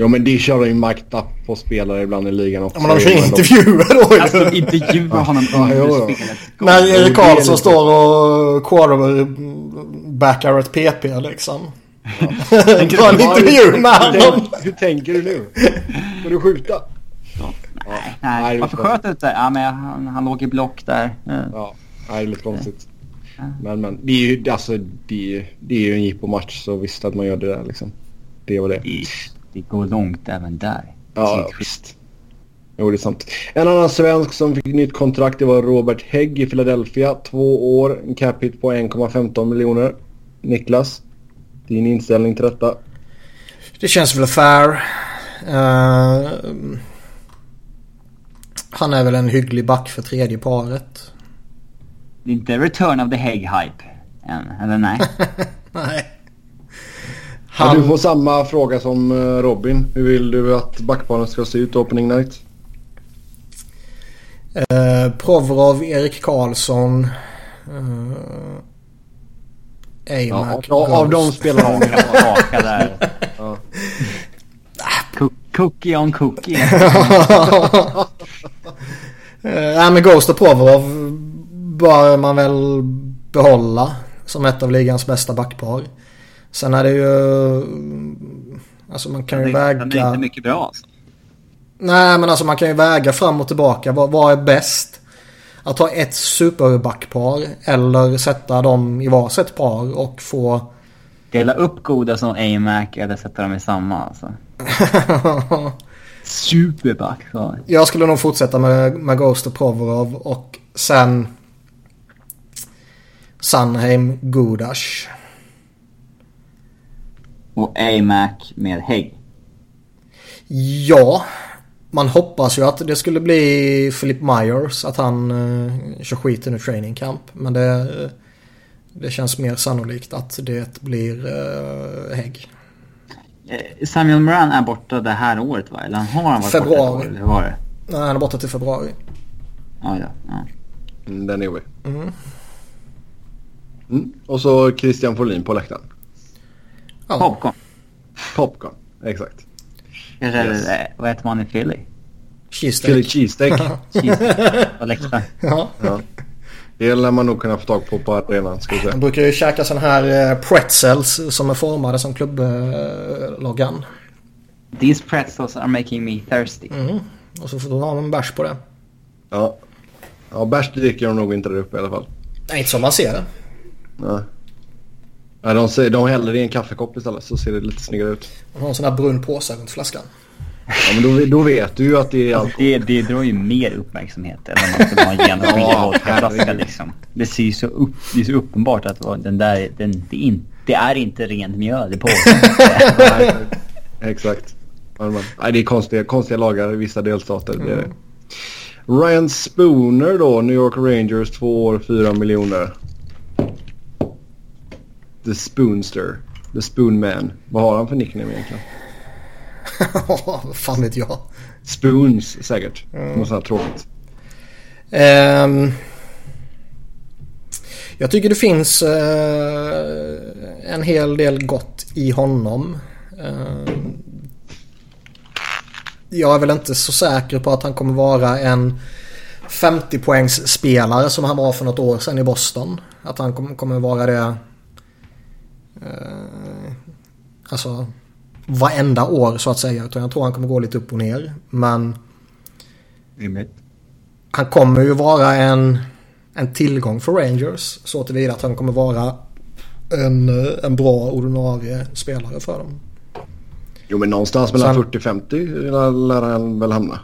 Jo, men det kör ju up på spelare ibland i ligan också. Ja, men de kör de- intervjuer då ju. Alltså intervjua honom Ja, under jo. spelet. När Erik Karlsson lite- står och quarterbackar ett PP liksom. Ta en intervju med hur, honom. hur tänker du nu? Ska du skjuta? Nej, Nej, nej. det Varför sköt du inte? Ja, men han, han låg i block där. Ja, nej, det är lite konstigt. Ja. Men, men det är ju alltså, det är, det är ju en jippo-match så visst att man gör det där liksom. Det var det. Det, går långt även där. Ja, visst. Jo, det är sant. En annan svensk som fick nytt kontrakt det var Robert Hägg i Philadelphia. Två år, en cap hit på 1,15 miljoner. Niklas, din inställning till detta? Det känns väl fair. Eh, han är väl en hygglig back för tredje paret. Det är inte return of the Hague-hype än, eller nej? *laughs* Nej. Ja, du Han, får samma fråga som eh, Robin. Hur vill du att backparen ska se ut opening night? eh, Provorov, Erik Karlsson. Uh, Amac, Ja, av de spelarna. Raka där. *laughs* Ja. Cook- Cookie on cookie. *laughs* Eh, Nej men Ghost och Provorov bör man väl behålla som ett av ligans bästa backpar. Sen är det ju... Alltså man kan ju är- Den är väga... inte mycket bra alltså. Nej men alltså man kan ju väga fram och tillbaka. Vad, vad är bäst? Att ha ett superbackpar eller sätta dem i varsitt par och få... Dela upp goda som AMAC eller sätta dem i samma alltså. *laughs* Superback. så. Jag skulle nog fortsätta med, med Ghost och Provorov och sen Sunheim Gudash. Och AMAC med Hägg. Ja. man hoppas ju att det skulle bli Philip Myers. Att han uh, kör skiten ur training camp. Men det, det känns mer sannolikt att det blir uh, Hägg. Samuel Moran är borta det här året va? Eller har han varit Februari. borta ett år? Eller var det? Nej, han är borta till februari. Ja, ja. ja. Mm, Den är vi. Mm. Mm. Och så Christian Folin på läktaren. Ja, Popcorn. Popcorn, exakt. Kanske, Yes. eh, vad heter man i Philly? Philly cheesesteak. *laughs* cheesesteak. Cheese. På läktaren. Ja. ja. Det lär man nog kunna få tag på på arenan ska säga. brukar ju käka sån här eh, pretzels som är formade som klubbloggan. These pretzels are making me thirsty. Mm. Och så får du ha en bärs på det. Ja. Ja, bärs dricker de nog inte där uppe i alla fall. Nej, inte som man ser det. Nej. Nej, de, säger, de häller i en kaffekopp istället så ser det lite snyggare ut. Man har en sån här brun påse runt flaskan. Ja, men då, då vet du ju att det är alkohol. det, det drar ju mer uppmärksamhet än om man skulle ha en genomskinlig Ja, vodkaflaska liksom. Det ser ju så, upp, det är så uppenbart att den där, den, det, är in, det är inte rent mjöl i påsen. *laughs* Nej, exakt. Ja, Nej, det är konstiga, konstiga lagar i vissa delstater. Det är det. Ryan Spooner då, New York Rangers, två år, fyra miljoner. The Spoonster. The Spoonman. Vad har han för nickname egentligen? *laughs* Vad fan vet jag. Spoons säkert. Något sånt här tråkigt. Ehm, jag tycker det finns eh, en hel del gott i honom. Ehm, jag är väl inte så säker på att han kommer vara en 50 poängs spelare som han var för något år sedan i Boston. Att han kom- kommer vara det eh, alltså varenda år så att säga. Utan jag tror han kommer gå lite upp och ner. Men Rimligt. han kommer ju vara en, en tillgång för Rangers. Så tillvida att han kommer vara en, eh, en bra ordinarie spelare för dem. Jo men någonstans mellan Sen- 40-50 lär, lär han väl hamna.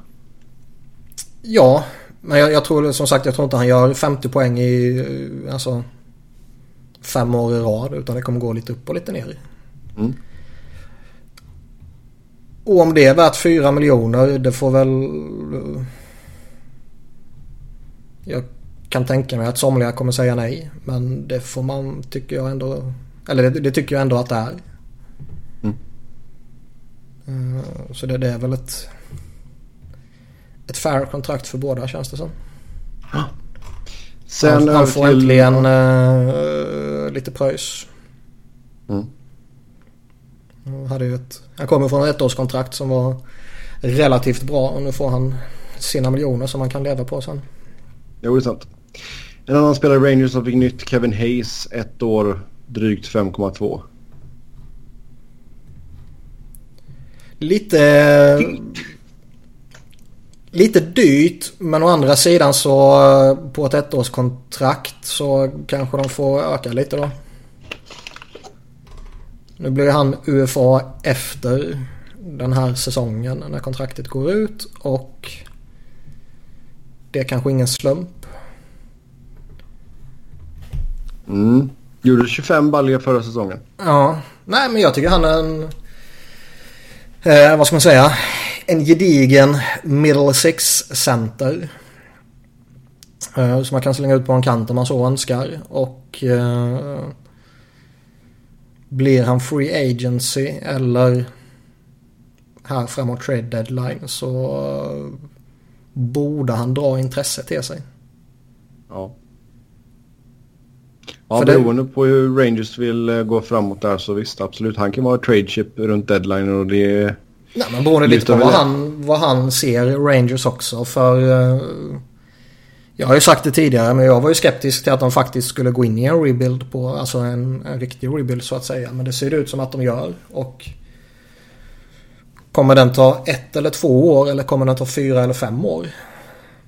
Ja, men jag, jag tror som sagt jag tror inte han gör 50 poäng i eh, alltså, fem år i rad. Utan det kommer gå lite upp och lite ner. Mm. Och om det är värt 4 miljoner det får väl... Jag kan tänka mig att somliga kommer säga nej. Men det får man tycker jag ändå... Eller det, det tycker jag ändå att det är. Mm. Eh, Så det, det är väl ett... Ett fair kontrakt för båda känns det som. Sen han, han får till- äntligen eh, lite pröjs. Mm. Han, hade ju ett, han kommer från ett ettårskontrakt som var relativt bra och nu får han sina miljoner som han kan leva på sen. Jo, det är sant. En annan spelare i Rangers som fick nytt, Kevin Hayes, ett år, drygt 5,2. Lite... Lite dyrt men å andra sidan så eh, på ett ettårskontrakt så kanske de får öka lite då. Nu blir han UFA efter den här säsongen när kontraktet går ut och det är kanske ingen slump. Mm. Gjorde 25 baljor förra säsongen. Ja, nej men jag tycker han är en... Eh, vad ska man säga? En gedigen middle six center. Eh, som man kan slänga ut på en kant om man så önskar. Och... Eh, blir han free agency eller här framåt trade deadline så eh, borde han dra intresse till sig. Ja. Ja, För det- beroende på hur Rangers vill eh, gå framåt där så visst, absolut. Han kan vara trade chip runt deadline och det är... Nej men beroende lite på vad han, vad han ser i Rangers också. För eh, jag har ju sagt det tidigare men jag var ju skeptisk till att de faktiskt skulle gå in i en rebuild på, alltså en, en riktig rebuild så att säga. Men det ser ut som att de gör. Och kommer den ta ett eller två år eller kommer den ta fyra eller fem år?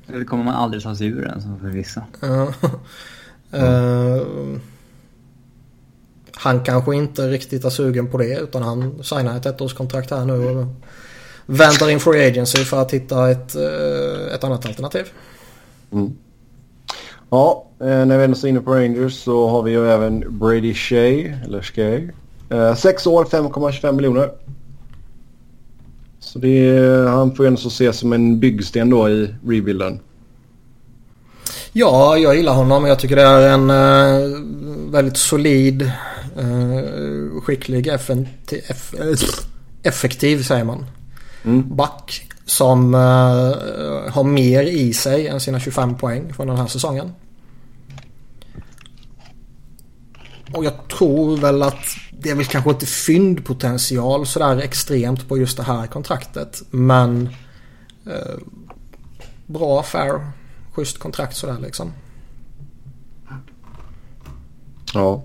Det kommer man aldrig ta sig ur den som för vissa. Ja. *laughs* Eh, han kanske inte riktigt är sugen på det utan han signar ett ettårskontrakt här nu och väntar in free agency för att hitta ett, eh, ett annat alternativ. Mm. Ja, eh, när vi ändå är inne på Rangers så har vi ju även Brady Shea, eller Shea. Eh, sex år, 5,25 miljoner. Så det är, han får ju ändå ses som en byggsten då i rebuilden. Ja, jag gillar honom. Jag tycker det är en uh, väldigt solid, skicklig, effektiv, eff, effektiv säger man. Mm. Back som uh, har mer i sig än sina 25 poäng från den här säsongen. Och jag tror väl att det är väl kanske inte fyndpotential sådär extremt på just det här kontraktet. Men eh, bra fair, schysst kontrakt sådär liksom. Ja.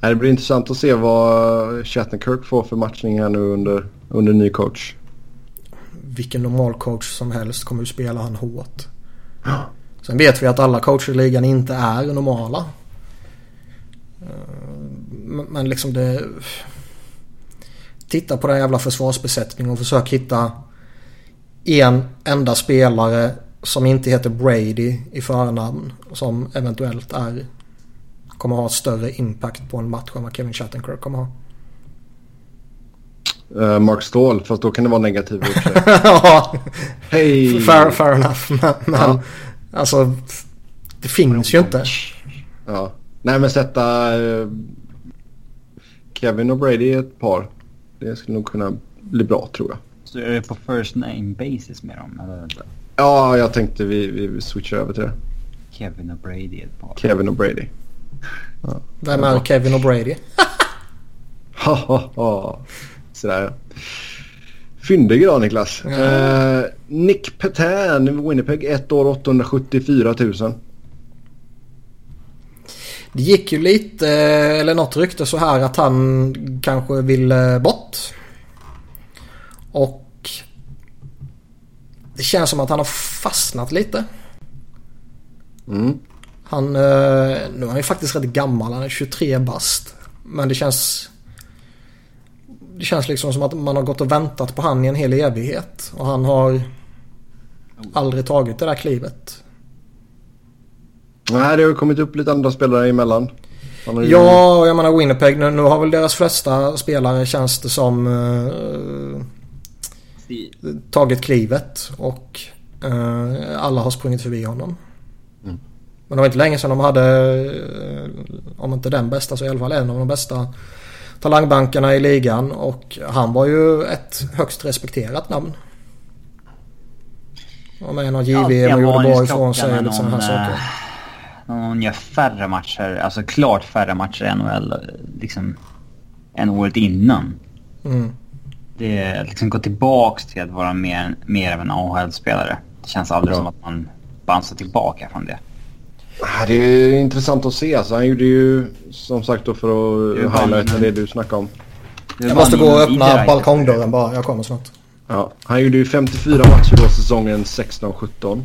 Det blir intressant att se vad Shattenkirk får för matchning här nu under, under ny coach. Vilken normal coach som helst kommer att spela han hårt. Sen vet vi att alla coacher i ligan inte är normala. Eh, men liksom det... Titta på den jävla försvarsbesättningen och försök hitta en enda spelare som inte heter Brady i förnamn. Som eventuellt är kommer ha större impact på en match än vad Kevin Shattenkirk kommer ha. Uh, Mark Ståhl, fast då kan det vara negativt *laughs* Ja, hey. fair, fair enough. Men, men ja. alltså det finns ju inte. Ja. Nej men sätta uh, Kevin och Brady i ett par. Det skulle nog kunna bli bra tror jag. Så är det på first name basis med dem eller? Ja, jag tänkte vi, vi switchar över till det. Kevin och Brady ett par. Kevin och Brady. Ja. Vem är Kevin och Brady? Sådär. Fyndig idag Niklas. Ja. Uh, Nick Petan, Winnipeg, ett år 874 000. Det gick ju lite, eller något rykte så här att han kanske ville bort. Och det känns som att han har fastnat lite. Mm. Han, eh, nu är han ju faktiskt rätt gammal, han är 23 bast. Men det känns... Det känns liksom som att man har gått och väntat på han i en hel evighet. Och han har aldrig tagit det där klivet. Nej, det har kommit upp lite andra spelare emellan. Ju... Ja, jag menar Winnipeg. Nu, nu, har väl deras flesta spelare känns det som uh, tagit klivet. Och uh, alla har sprungit förbi honom. Men det var inte länge sedan de hade, uh, om inte den bästa så i alla fall en av de bästa talangbankerna i ligan. Och han var ju ett högst respekterat namn. Och med något JVM och gjorde bra ifrån sig. och sådana här saker hon gör färre matcher, alltså klart färre matcher i NHL liksom, än året innan. Mm. Det är liksom gå tillbaks till att vara mer, mer av en AHL-spelare. Det känns aldrig Bra. som att man bansar tillbaka från det. Det är intressant att se. Alltså, han gjorde ju som sagt då för att highlighta det du snackade om. Jag måste gå och öppna balkongdörren bara. Jag kommer snart. Ja, han gjorde ju 54 matcher då säsongen 16-17.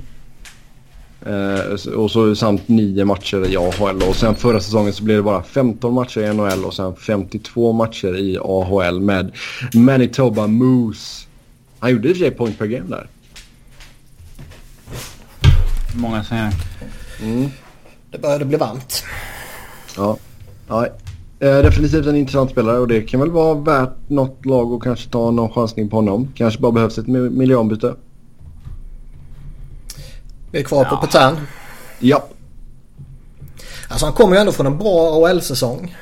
Eh, och så samt nio matcher i AHL. Och sen förra säsongen så blev det bara 15 matcher i NHL och sen 52 matcher i AHL med Manitoba Moose. Han gjorde i och för sig point per game där. Många säger. Mm. Det började bli varmt. Ja. ja. Eh, definitivt en intressant spelare och det kan väl vara värt något lag att kanske ta någon chansning på honom. Kanske bara behövs ett miljonbyte. Vi är kvar ja. på Petan. Ja. Alltså han kommer ju ändå från en bra AHL-säsong.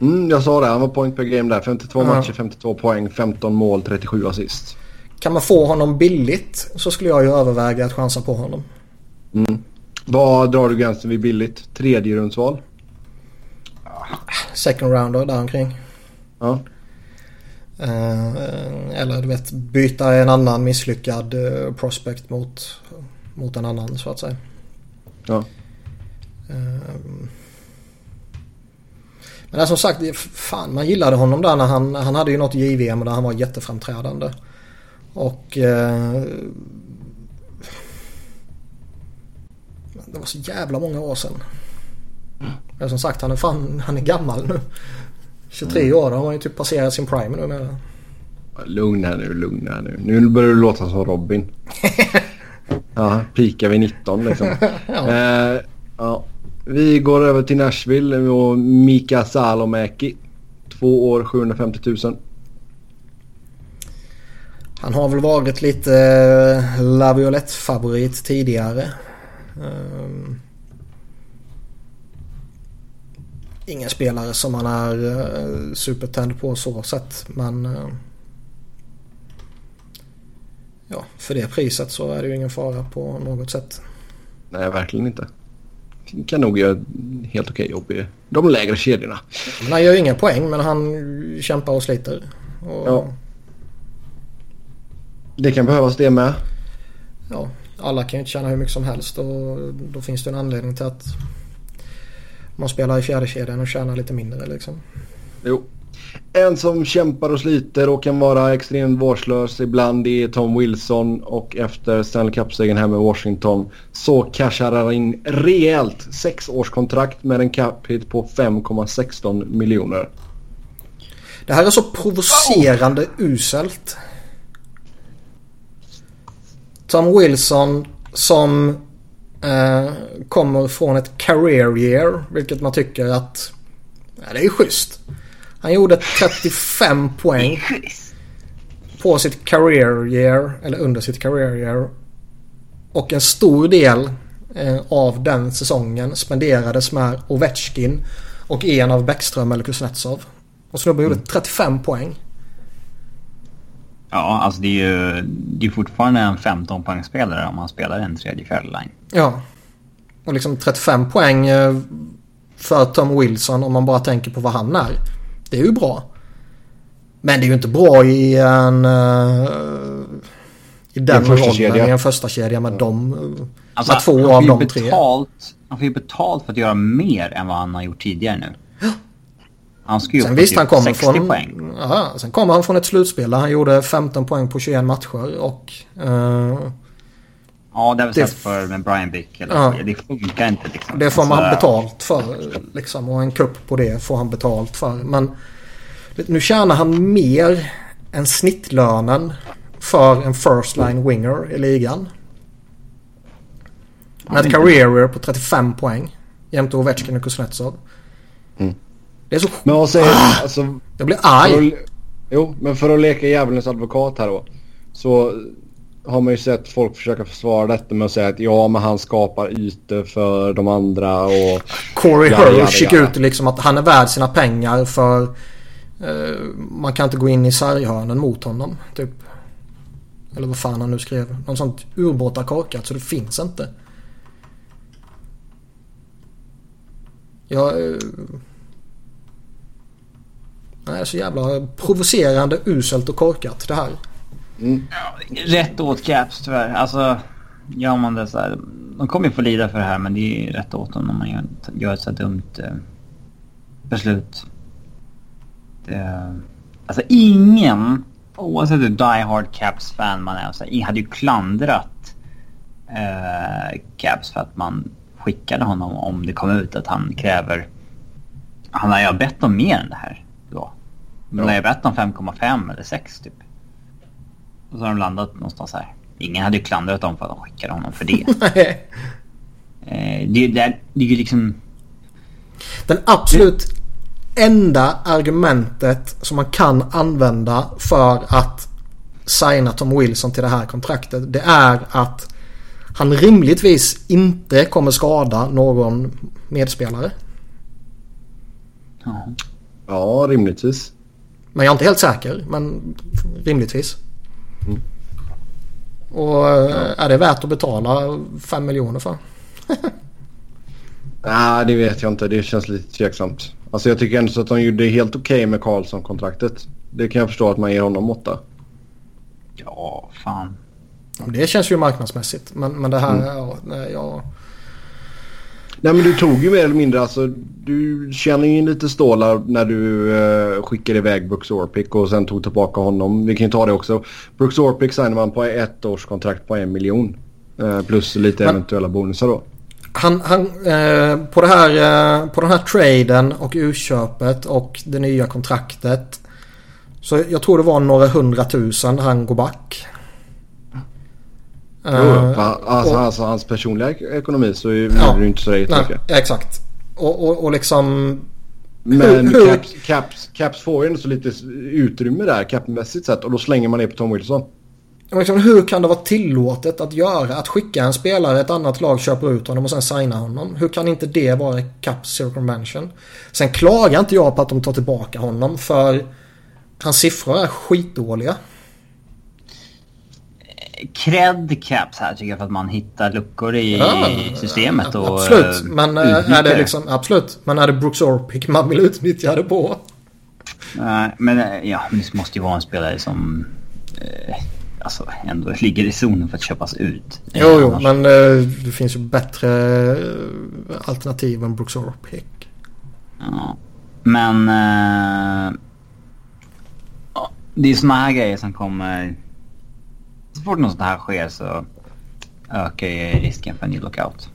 Mm, jag sa det. Han var point per game där. 52 mm. matcher, 52 poäng, 15 mål, 37 assist. Kan man få honom billigt så skulle jag ju överväga att chansa på honom. Mm. Vad drar du gränsen vid billigt? Tredje rundsval? Second rounder där omkring. Ja. Uh, eller du vet byta en annan misslyckad uh, prospect mot mot en annan så att säga. Ja. Ehm. Men som sagt, fan man gillade honom där när han, han hade ju något JVM där han var jätteframträdande. Och eh, det var så jävla många år sedan. Men som sagt han är fan, han är gammal nu. 23 mm. år, då har han ju typ passerat sin prime nu med. Lugna nu, lugna nu. Nu börjar du låta som Robin. *laughs* Ja, pikar vid 19 liksom. *laughs* ja. Eh, ja. Vi går över till Nashville och Mika Salomäki. Två år 750 000. Han har väl varit lite eh, Laviolette-favorit tidigare. Um, ingen spelare som man är uh, supertänd på så sätt. Men uh, ja, för det priset så är det ju ingen fara på något sätt. Nej, verkligen inte. Kan nog göra helt okej jobb i de lägre kedjorna. Men han gör ju inga poäng men han kämpar och sliter. Och... Ja. Det kan behövas det med. Ja, alla kan ju inte tjäna hur mycket som helst och då finns det en anledning till att man spelar i fjärde kedjan och tjänar lite mindre liksom. Jo. En som kämpar och sliter och kan vara extremt vårdslös ibland är Tom Wilson och efter Stanley Cup-segern här med Washington så cashar han in rejält sex års kontrakt med en cap hit på 5,16 miljoner. Det här är så provocerande oh. uselt. Tom Wilson som eh, kommer från ett career year. Vilket man tycker att ja, det är schysst. Han gjorde 35 *laughs* poäng. På sitt career year. Eller under sitt career year. Och en stor del eh, av den säsongen spenderades med Ovechkin och en av Bäckström eller Kuznetsov. Och snubben gjorde 35 mm. poäng. Ja, alltså det är ju det är fortfarande en 15 poängspelare om man spelar en tredje fjärde line. Ja. Och liksom 35 poäng eh, för Tom Wilson om man bara tänker på vad han är. Det är ju bra. Men det är ju inte bra i en... Uh, I den rollen i en första kedja med dem. Alltså, med två av de betalt, tre. Han får ju betalt för att göra mer än vad han har gjort tidigare nu. Han ska ju sen visst, han kommer 60 från, poäng. Ja, sen kommer han från ett slutspel där han gjorde 15 poäng på 21 matcher och... Uh, ja, det har vi sett för med Brian Bick. Eller ja, det funkar inte liksom. Det får man alltså, betalt för liksom. Och en kupp på det får han betalt för. Men nu tjänar han mer än snittlönen för en first line winger i ligan. Med ett career på 35 poäng. Jämte Ovechkin och Kuznetsov. Mm. Det är så... Men vad säger ah, alltså, Jag blir arg. Att, jo, men för att leka djävulens advokat här då. Så har man ju sett folk försöka försvara detta med att säga att ja, men han skapar ytor för de andra och... Corey Hirsch gick ut liksom att han är värd sina pengar för... Eh, man kan inte gå in i sarghörnen mot honom, typ. Eller vad fan han nu skrev. Något sånt ubåtarkorkat så det finns inte. Jag... Eh, Nej, så jävla provocerande, uselt och korkat det här. Mm. Ja, rätt åt Caps tyvärr. Alltså, gör man det så här. De kommer ju få lida för det här men det är rätt åt dem om man gör, gör ett så dumt eh, beslut. Det, alltså ingen, oavsett hur die hard Caps-fan man är, så här, hade ju klandrat eh, Caps för att man skickade honom om det kom ut att han kräver... Han har ju bett om mer än det här. Men när jag berättade om 5,5 eller 6 typ. Och så har de landat någonstans här. Ingen hade ju klandrat dem för att de skickade honom för det. *laughs* eh, det, det, det är ju liksom... Den absolut det... enda argumentet som man kan använda för att signa Tom Wilson till det här kontraktet. Det är att han rimligtvis inte kommer skada någon medspelare. Ja, ja rimligtvis. Men jag är inte helt säker. Men rimligtvis. Mm. Och ja. är det värt att betala 5 miljoner för? *laughs* Nej, det vet jag inte. Det känns lite tveksamt. Alltså jag tycker ändå så att de gjorde helt okej okay med Karlsson-kontraktet. Det kan jag förstå att man ger honom 8. Ja, fan. Det känns ju marknadsmässigt. Men, men det här, mm. ja, nej, jag... Nej men du tog ju mer eller mindre alltså. Du känner ju lite stålar när du eh, skickade iväg Brooks Orpik och sen tog tillbaka honom. Vi kan ju ta det också. Brooks Orpik signar man på ett års kontrakt på en miljon. Eh, plus lite men, eventuella bonusar då. Han, han eh, på, det här, eh, på den här traden och utköpet och det nya kontraktet. Så jag tror det var några hundratusen han går back. Jo, uh, alltså, och, alltså, hans personliga ekonomi så är ja, det inte så mycket. Exakt. Och, och, och liksom... Men *laughs* hur, Caps, Caps, Caps får ju ändå så lite utrymme där capmässigt sett och då slänger man det på Tom Wilson. Liksom, hur kan det vara tillåtet att göra? Att skicka en spelare, ett annat lag köper ut honom och sen signa honom. Hur kan inte det vara Cap circumvention? Sen klagar inte jag på att de tar tillbaka honom för hans siffror är skitdåliga. Cred caps här tycker jag för att man hittar luckor i ja, systemet. Och, absolut. Men eh, är det liksom, absolut. Men är det Brooks Orpik man vill utnyttja det på? Nej, men eh, ja, det måste ju vara en spelare som... Eh, alltså ändå ligger i zonen för att köpas ut. Jo, jo, men eh, det finns ju bättre eh, alternativ än Brooks Orpik. Ja, men... Eh, det är såna här grejer som kommer... Så fort något sånt här sker så ökar ju risken för en ny lockout.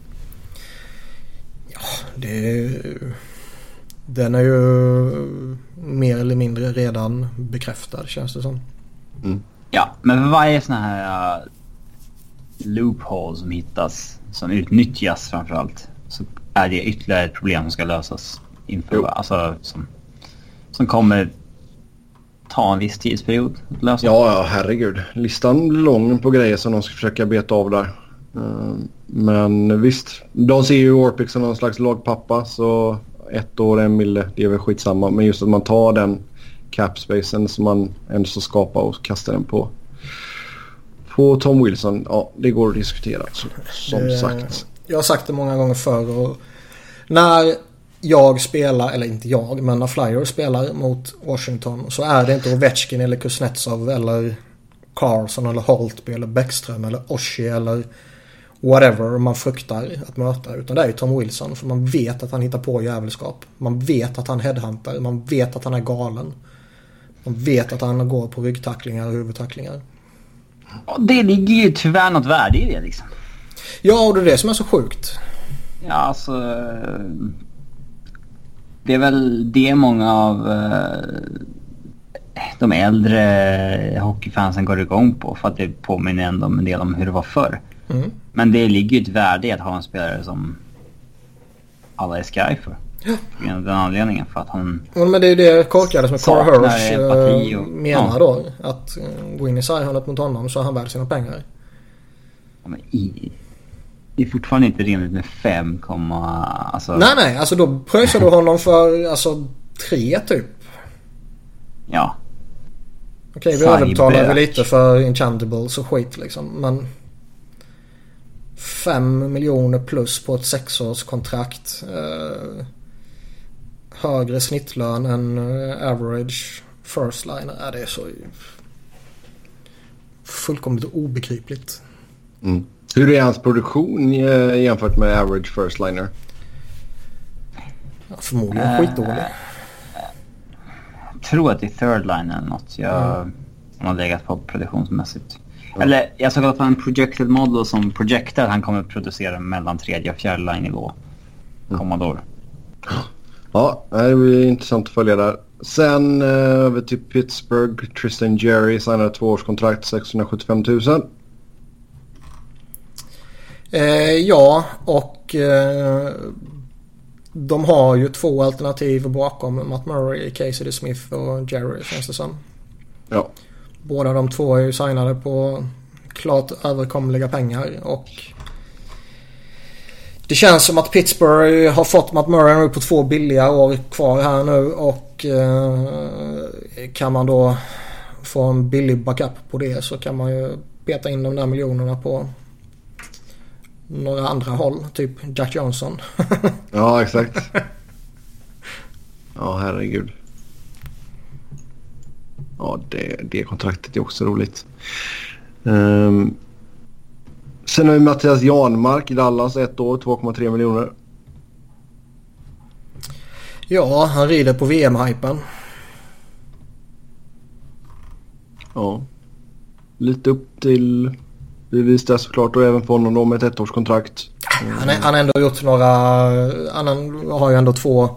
Ja, det... Den är ju mer eller mindre redan bekräftad känns det som. Mm. Ja, men för varje sån här uh, loophole som hittas, som utnyttjas framförallt, så är det ytterligare ett problem som ska lösas inför, alltså som, som kommer ta en viss tidsperiod att lösa. Ja, ja, herregud. Listan blir lång på grejer som de ska försöka beta av där. Uh, men visst, de ser ju Orpik som någon slags lagpappa så ett år, en mille, det är väl skitsamma. Men just att man tar den capspacen som man ändå ska skapa och kastar den på. På Tom Wilson, ja det går att diskutera så, som det, sagt. Jag har sagt det många gånger förr och när jag spelar, eller inte jag, men när Flyers spelar mot Washington så är det inte Ovechkin eller Kuznetsov eller Carlson eller Holtby eller Bäckström eller Oshie eller whatever man fruktar att möta. Utan det är ju Tom Wilson. För man vet att han hittar på jävelskap. Man vet att han headhuntar. Man vet att han är galen. Man vet att han går på ryggtacklingar och huvudtacklingar. det ligger ju tyvärr något värde i det liksom. Ja, och det är det som är så sjukt. Ja, alltså... Det är väl det många av uh, de äldre hockeyfansen går igång på. För att det påminner ändå en del om hur det var förr. Mm. Men det ligger ju ett värde i att ha en spelare som alla är sky för. Ja. Den anledningen för att han... Ja, men det är ju det korkade som Carl Hirsch och, menar ja. då. Att gå in i sarghörnet mot honom så är han värd sina pengar. Ja, men i, det är fortfarande inte rimligt med 5, alltså... Nej, nej. Alltså då pröjsar du honom för alltså 3 typ. Ja. Okej, vi överbetalar väl lite för Inchantables och skit liksom. Men... 5 miljoner plus på ett sexårskontrakt. Eh, högre snittlön än eh, average first liner. Ja, det är så fullkomligt obegripligt. Mm. Hur är hans produktion eh, jämfört med average first liner? Ja, förmodligen uh, skitdålig. Jag tror att det är third line eller något. Jag mm. har legat på produktionsmässigt. Mm. Eller jag såg att en projected model som projectar han kommer att producera mellan tredje och fjärde line nivå. Mm. Commodore. Ja, det blir intressant att följa där. Sen eh, över till Pittsburgh. Tristan Jerry signade tvåårskontrakt 675 000. Eh, ja, och eh, de har ju två alternativ bakom Matt Murray, Casey Smith och Jerry känns det som. Ja. Båda de två är ju signade på klart överkomliga pengar och det känns som att Pittsburgh har fått Matt Murray nu på två billiga år kvar här nu och eh, kan man då få en billig backup på det så kan man ju beta in de där miljonerna på några andra håll. Typ Jack Johnson. *laughs* ja, exakt. Ja, herregud. Ja, det, det kontraktet är också roligt. Um, sen har vi Mattias Janmark i Dallas, ett år, 2,3 miljoner. Ja, han rider på VM-hypen. Ja. Lite upp till bevis där såklart och även för honom då med ett ettårskontrakt. Mm. Han, har ändå gjort några... Han har ju ändå två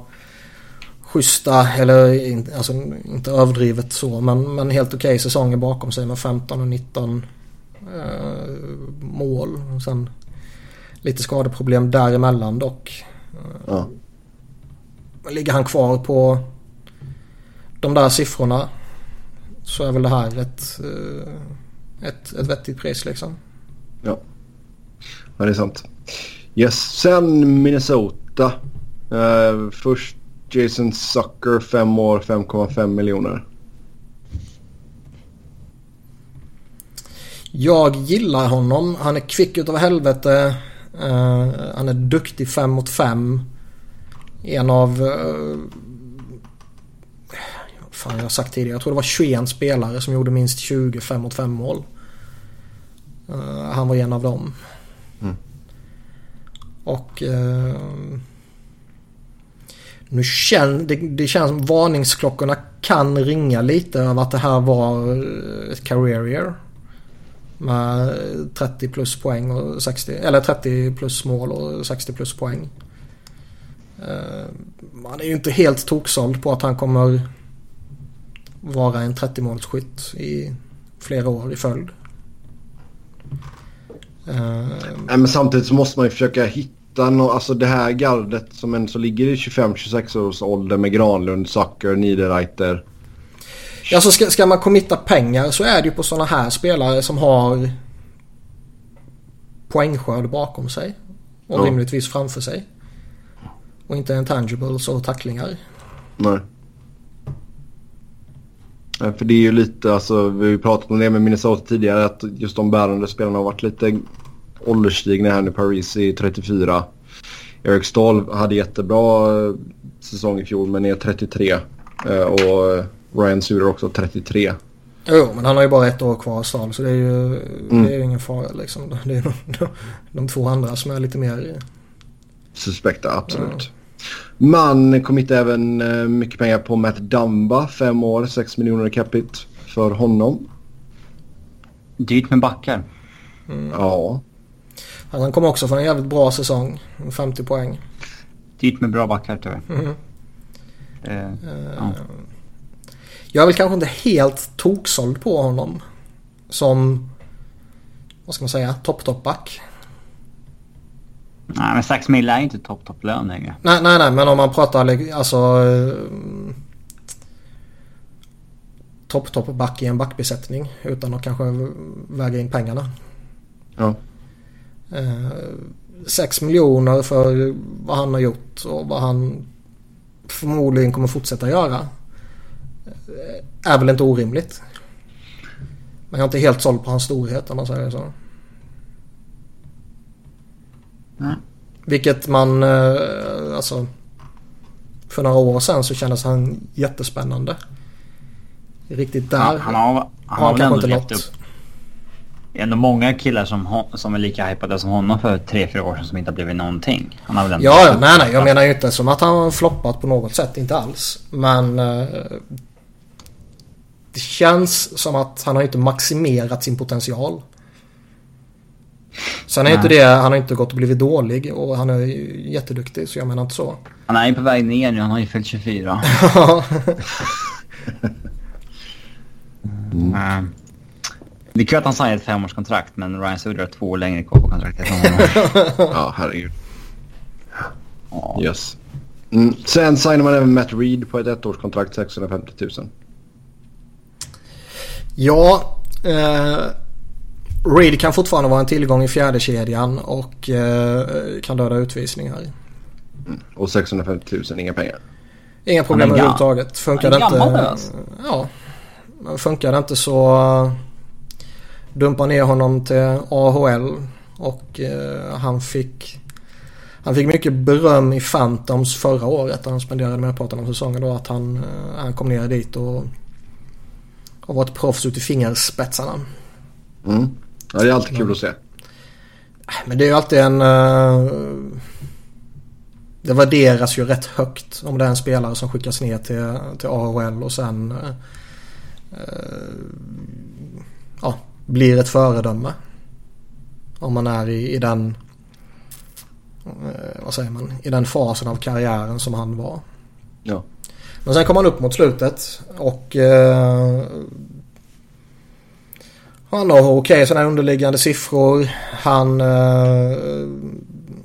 schyssta, eller alltså, inte överdrivet så, men, men helt okej okay säsonger bakom sig med 15 och 19 eh, mål. Och sen lite skadeproblem däremellan dock. Ja. Ligger han kvar på de där siffrorna så är väl det här ett, eh, ett, ett vettigt pris liksom. Ja. ja, det är sant. Yes, sen Minnesota. Uh, först Jason Sucker, 5 år, 5,5 miljoner. Jag gillar honom. Han är kvick utav helvete. Uh, han är duktig 5 mot 5. En av... Uh, fan jag har sagt tidigare. Jag tror det var 21 spelare som gjorde minst 20 5 mot 5 mål. Uh, han var en av dem. Mm. Och... Uh, nu känn, det, det känns som varningsklockorna kan ringa lite över att det här var ett career year. Med 30 plus poäng och 60, eller 30 plus mål och 60 plus poäng. Man är ju inte helt toksåld på att han kommer vara en 30-målsskytt i flera år i följd. Nej, men samtidigt så måste man ju försöka hitta no, alltså det här gardet som en så ligger i 25-26 års ålder med Granlund, Zucker, Niederreiter. Ja, så ska, ska man committa pengar så är det ju på sådana här spelare som har poängskörd bakom sig. Och ja. rimligtvis framför sig. Och inte intangibles och tacklingar. Nej. För det är ju lite, alltså vi har ju pratat om det med Minnesota tidigare att just de bärande spelarna har varit lite ålderstigna här nu. Paris är 34. Eric Stahl hade jättebra eh, säsong i fjol men är 33. Eh, och Ryan Suter också 33. Jo, men han har ju bara ett år kvar Stahl så det är ju, mm. det är ju ingen fara liksom. *laughs* Det är de, de två andra som är lite mer... Suspekta, absolut. Ja. Man hit även eh, mycket pengar på Matt Dumba. Fem år, 6 miljoner i capita för honom. Dyrt med backar. Mm. Ja. Han kom också från en jävligt bra säsong. 50 poäng. Dyrt med bra backar tyvärr. Mm. Uh, ja. Jag är väl kanske inte helt toksåld på honom. Som, vad ska man säga, topp-topp-back. Nej men 6 mil är inte topp topp lön längre. Nej nej nej men om man pratar alltså eh, topp topp back i en backbesättning utan att kanske väga in pengarna. Ja. Eh, 6 miljoner för vad han har gjort och vad han förmodligen kommer fortsätta göra. Eh, är väl inte orimligt. Men jag är inte helt såld på hans storhet om man säger så. Nej. Vilket man, eh, alltså. För några år sedan så kändes han jättespännande. Riktigt där han, han har, han har, har kanske inte nått. Upp. Det är ändå många killar som, som är lika hypade som honom för tre fyra år sedan som inte har blivit någonting. Han har väl ja, ja, nej, nej. Jag menar ju inte som att han har floppat på något sätt. Inte alls. Men... Eh, det känns som att han har inte maximerat sin potential. Sen är Nej. inte det, han har inte gått och blivit dålig och han är jätteduktig så jag menar inte så. Han är ju på väg ner nu, han har ju fyllt 24. *laughs* mm. Det är kul att han signade ett femårskontrakt men Ryan Suder har två år längre kvar på kontraktet. *laughs* ja, herregud. Yes. Mm. Sen signar man även Matt Reed på ett ettårskontrakt, 650 000. Ja, eh, Reed kan fortfarande vara en tillgång i fjärde kedjan och eh, kan döda utvisningar. Mm. Och 650 000, inga pengar? Inga problem överhuvudtaget. Funkar det inte... Ja. Funkar det inte så uh, dumpa ner honom till AHL och uh, han fick han fick mycket beröm i Phantoms förra året. Han spenderade merparten av säsongen då att han, uh, han kom ner dit och, och var ett proffs ut i fingerspetsarna. Mm. Ja, det är alltid kul att se. Men det är ju alltid en... Uh, det värderas ju rätt högt om det är en spelare som skickas ner till, till AHL och sen... Uh, ja, blir ett föredöme. Om man är i, i den... vad säger man? I den fasen av karriären som han var. Ja. Men sen kom han upp mot slutet och han har okej okay, sådana underliggande siffror. Han, eh,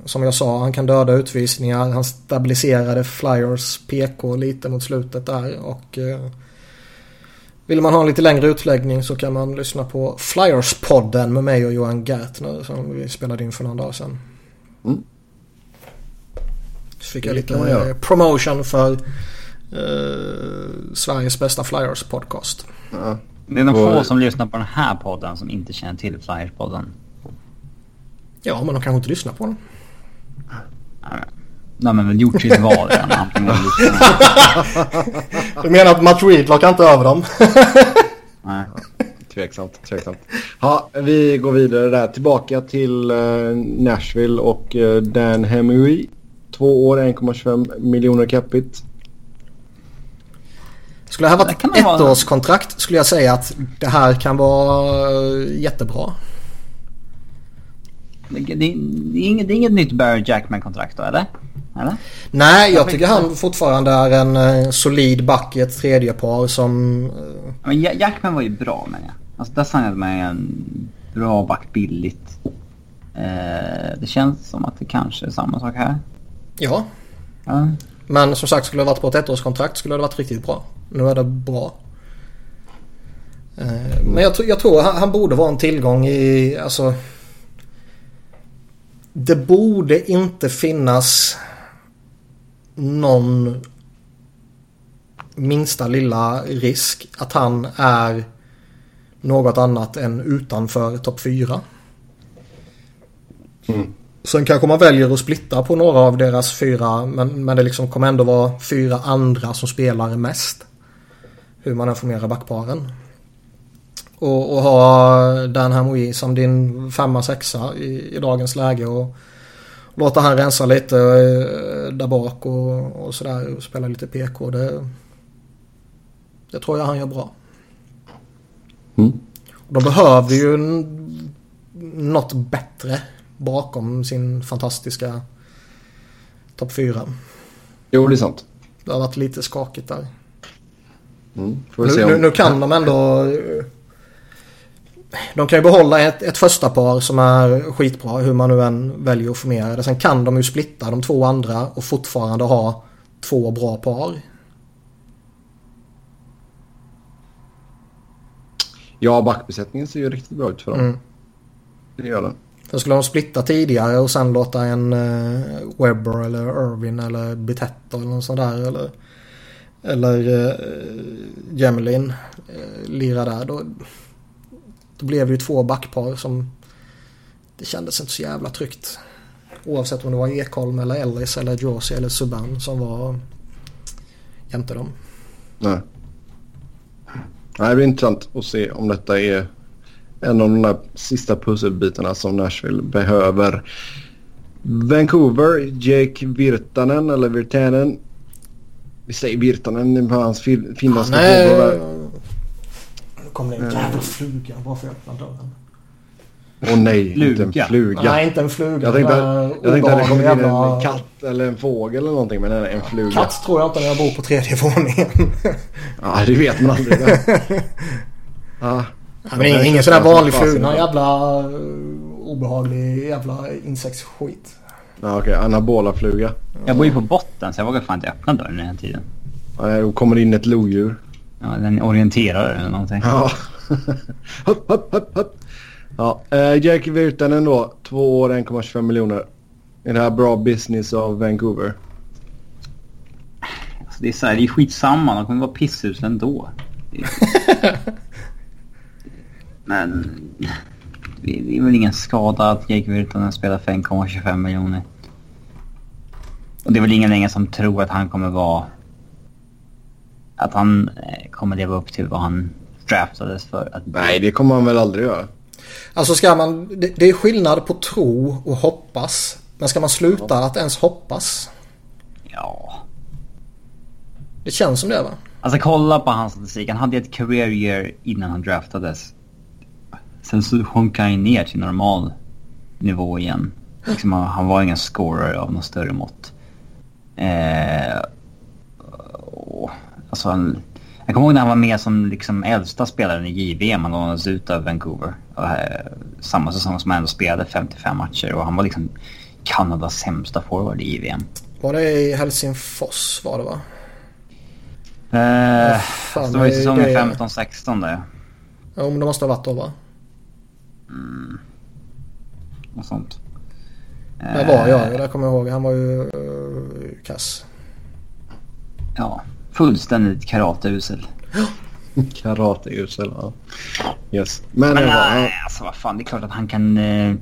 som jag sa, han kan döda utvisningar. Han stabiliserade Flyers PK lite mot slutet där och eh, Vill man ha en lite längre utläggning så kan man lyssna på Flyers-podden med mig och Johan Gertner som vi spelade in för några dagar sedan. Mm. Så fick jag lite promotion för eh, Sveriges bästa Flyers-podcast. Ja. Det är de Och- få som lyssnar på den här podden som inte känner till Flyers-podden. Ja, men de kanske inte lyssnar på den. De har väl gjort sitt val redan. *laughs* Du menar att Matt Reed lockar inte över dem? *laughs* Nej. Tveksamt, tveksamt. Ja, vi går vidare där. Tillbaka till eh, Nashville och eh, Dan Hemingway. Två år, 1,25 miljoner capita. Skulle det här Det varit kan ett vara- ettårskontrakt skulle jag säga att det här kan vara eh, jättebra. Det, det, det, är inget, det är inget nytt Barry Jackman-kontrakt då, eller? Eller? Nej, jag tycker han fortfarande är en eh, solid back i ett tredje par som... eh, Men Ja- Jackman var ju bra med jag. Alltså där signade man en bra back billigt. Eh, det känns som att det kanske är samma sak här. Ja, Ja men som sagt skulle det varit på ett ettårskontrakt skulle det varit riktigt bra. Nu är det bra. Eh, men jag, jag tror han, han borde vara en tillgång i... Alltså... Det borde inte finnas någon minsta lilla risk att han är något annat än utanför topp 4. Sen kanske man väljer att splitta på några av deras fyra men, men det liksom kommer ändå vara fyra andra som spelar mest. Hur man än formerar backparen. Och, och ha Dan Hamwi som din femma, sexa i, i dagens läge och låta han rensa lite eh, där bak och, och sådär och spela lite PK. Det, det tror jag han gör bra. Mm. De behöver ju något bättre bakom sin fantastiska topp 4. Jo, det är sant. Det har varit lite skakigt där. Mm. Nu, om... nu, nu kan de ändå... De kan ju behålla ett, ett första par som är skitbra hur man nu än väljer att formera det. Sen kan de ju splitta de två andra och fortfarande ha två bra par. Ja, backbesättningen ser ju riktigt bra ut för dem. Mm. Det gör den. Sen skulle de splitta tidigare och sen låta en eh, Webber eller Irvin eller Bitetto eller något sånt där eller eller eh, Jemelin eh, lira där då, då blev det ju två backpar som det kändes inte så jävla tryggt. Oavsett om det var Ekholm eller Ellis eller Josie eller Subban som var jämte dem. Nej. Nej, det blir intressant att se om detta är en av de där sista pusselbitarna som Nashville behöver. Vancouver, Jake Virtanen eller Virtanen. Vi säger Virtanen, det är hans fin- finländska där. Nu kommer det en jävla fluga bara för att öppna dörren. Åh nej, inte en Fluga. fluga. Nej, inte en fluga. Jag tänkte, jag tänkte att det kom in obehagliga en jävla- katt eller en fågel eller någonting men en, en fluga. Katt tror jag inte när jag bor på tredje våningen. Ja, det vet man aldrig. *laughs* ja. Ja, men ingen, ingen sån där vanlig fluga. Någon jävla uh, obehaglig jävla insektsskit. Ja, okej. Anabola fluga. Jag bor ju på botten så jag vågar fan inte öppna dörren den här tiden. Ja, Då kommer in ett lodjur. Ja, den orienterar eller någonting. Ja. *laughs* hopp, hopp, hopp, hopp. Ja, eh, Jake Virtanen då. Två år, 1,25 miljoner. Är det här bra business av Vancouver? Alltså, det är så här, det är skitsamma. De kommer vara pisshus ändå. *laughs* *laughs* Men det är väl ingen skada att Jake Virtanen spelar för 1,25 miljoner. Och det är väl ingen längre som tror att han kommer vara... Att han eh, kommer leva upp till vad han draftades för att bli. Nej, det kommer han väl aldrig göra. Alltså ska man... Det, det är skillnad på tro och hoppas. Men ska man sluta att ens hoppas? Ja. Det känns som det va? Alltså kolla på hans statistik. Han hade ett career year innan han draftades. Sen så sjönk han ju ner till normal nivå igen. Liksom, han, han var ingen scorer av något större mått. Eh, och, alltså han, jag kommer ihåg när han var med som liksom äldsta spelaren i JVM. Han lånades ut av Vancouver. Och, eh, samma säsong som han ändå spelade 55 matcher. Och han var liksom Kanadas sämsta forward i JVM. Var det i Helsingfors var det va? Eh, fan, det var ju säsongen det. 15-16 där. Jo men det måste ha varit då va? Och sånt. Där var jag ju, där kommer jag ihåg. Han var ju uh, kass. Ja, fullständigt karateusel. *gasps* Karateusel, ja. Yes. Men, Men det var, nej, alltså vad fan. Det är klart att han kan... Eh,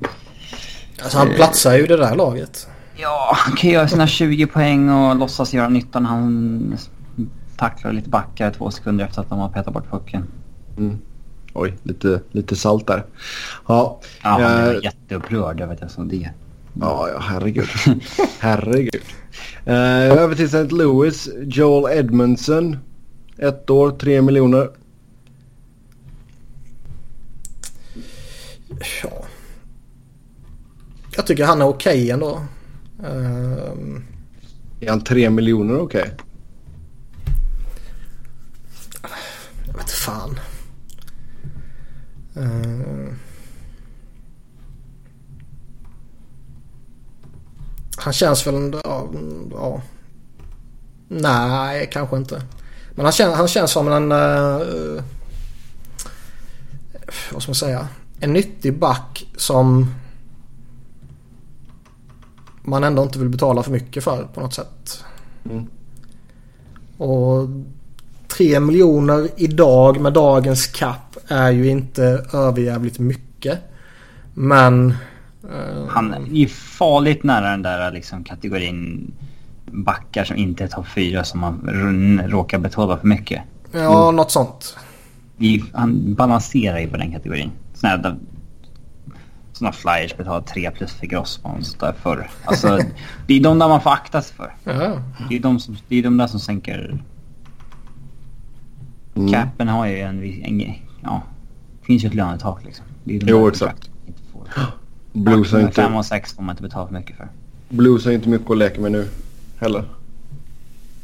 Alltså han platsar ju i det där laget. ja, han kan göra sina 20 poäng och låtsas göra nytta när han tacklar lite backar två sekunder efter att de har petat bort pucken. Oj, lite, lite salt där. Ja, Ja, han eh, är jätteupprörd över det. Så det. ja, ja herregud. herregud. Eh, över till St. Louis. Joel Edmondson. Ett år, tre miljoner. Ja. Jag tycker han är okej ändå. Ehm, Är han tre miljoner okej? jag vet fan. Ehm. han känns väl... Ja, ja. Nej, kanske inte. Men han han känns som en... eh, vad ska man säga? En nyttig back som man ändå inte vill betala för mycket för på något sätt. Mm. Och 3 miljoner idag med dagens cap är ju inte överjävligt mycket. Men... eh, Han är ju farligt nära den där liksom, kategorin backar som inte är topp 4 som man råkar betala för mycket. Ja, något sånt. Han balanserar ju på den kategorin. Såna här, såna flyers betalar 3 plus för Grossman och sånt där förr. Alltså, *laughs* det är de där man får akta sig för. Ja. Det är de, som, det är de där som sänker... Mm. Capen har ju en, en ja, det finns ju ett lönetak liksom. Det är de Jo, exakt. inte får. *gasps* Blues har, Med 5 inte, och 6 får man inte betala för mycket för. Blues har inte mycket att leka med nu heller.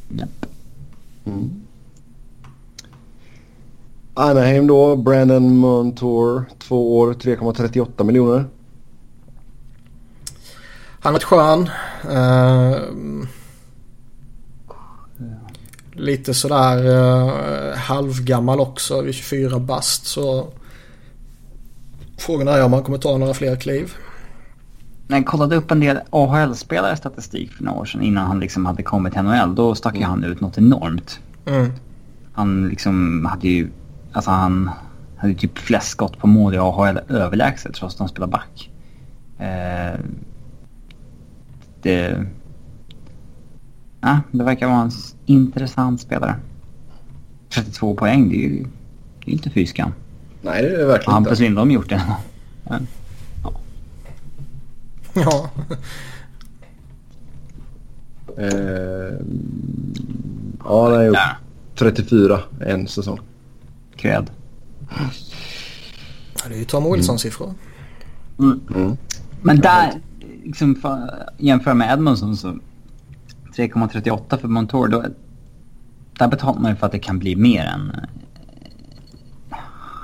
Japp. Mm. Anaheim då. Brandon Montour. Två år, 3,38 miljoner. Han är ett skön. Ehm, lite sådär uh, halvgammal också. Vid 24 bast så... Frågan är om han kommer ta några fler kliv. När jag kollade upp en del AHL-spelare statistik för några år sedan innan han liksom hade kommit till NHL. Då stack ju han ut något enormt. Mm. Han liksom hade ju... Alltså han hade typ flest skott på mål i AHL överlägset trots att han spelar back. Eh, det... Ja, det verkar vara en intressant spelare. 32 poäng, det är ju det är inte fy skam. Nej, det är det verkligen Hampus inte. Lindholm gjort det? Men, Ja. Eh, ja, han har gjort där. 34 en säsong. Cred. Det är ju Tom Wilson-siffror. Mm. Men där, liksom för, jämför med Edmondson så 3,38 för Montour, då, där betalar man ju för att det kan bli mer än...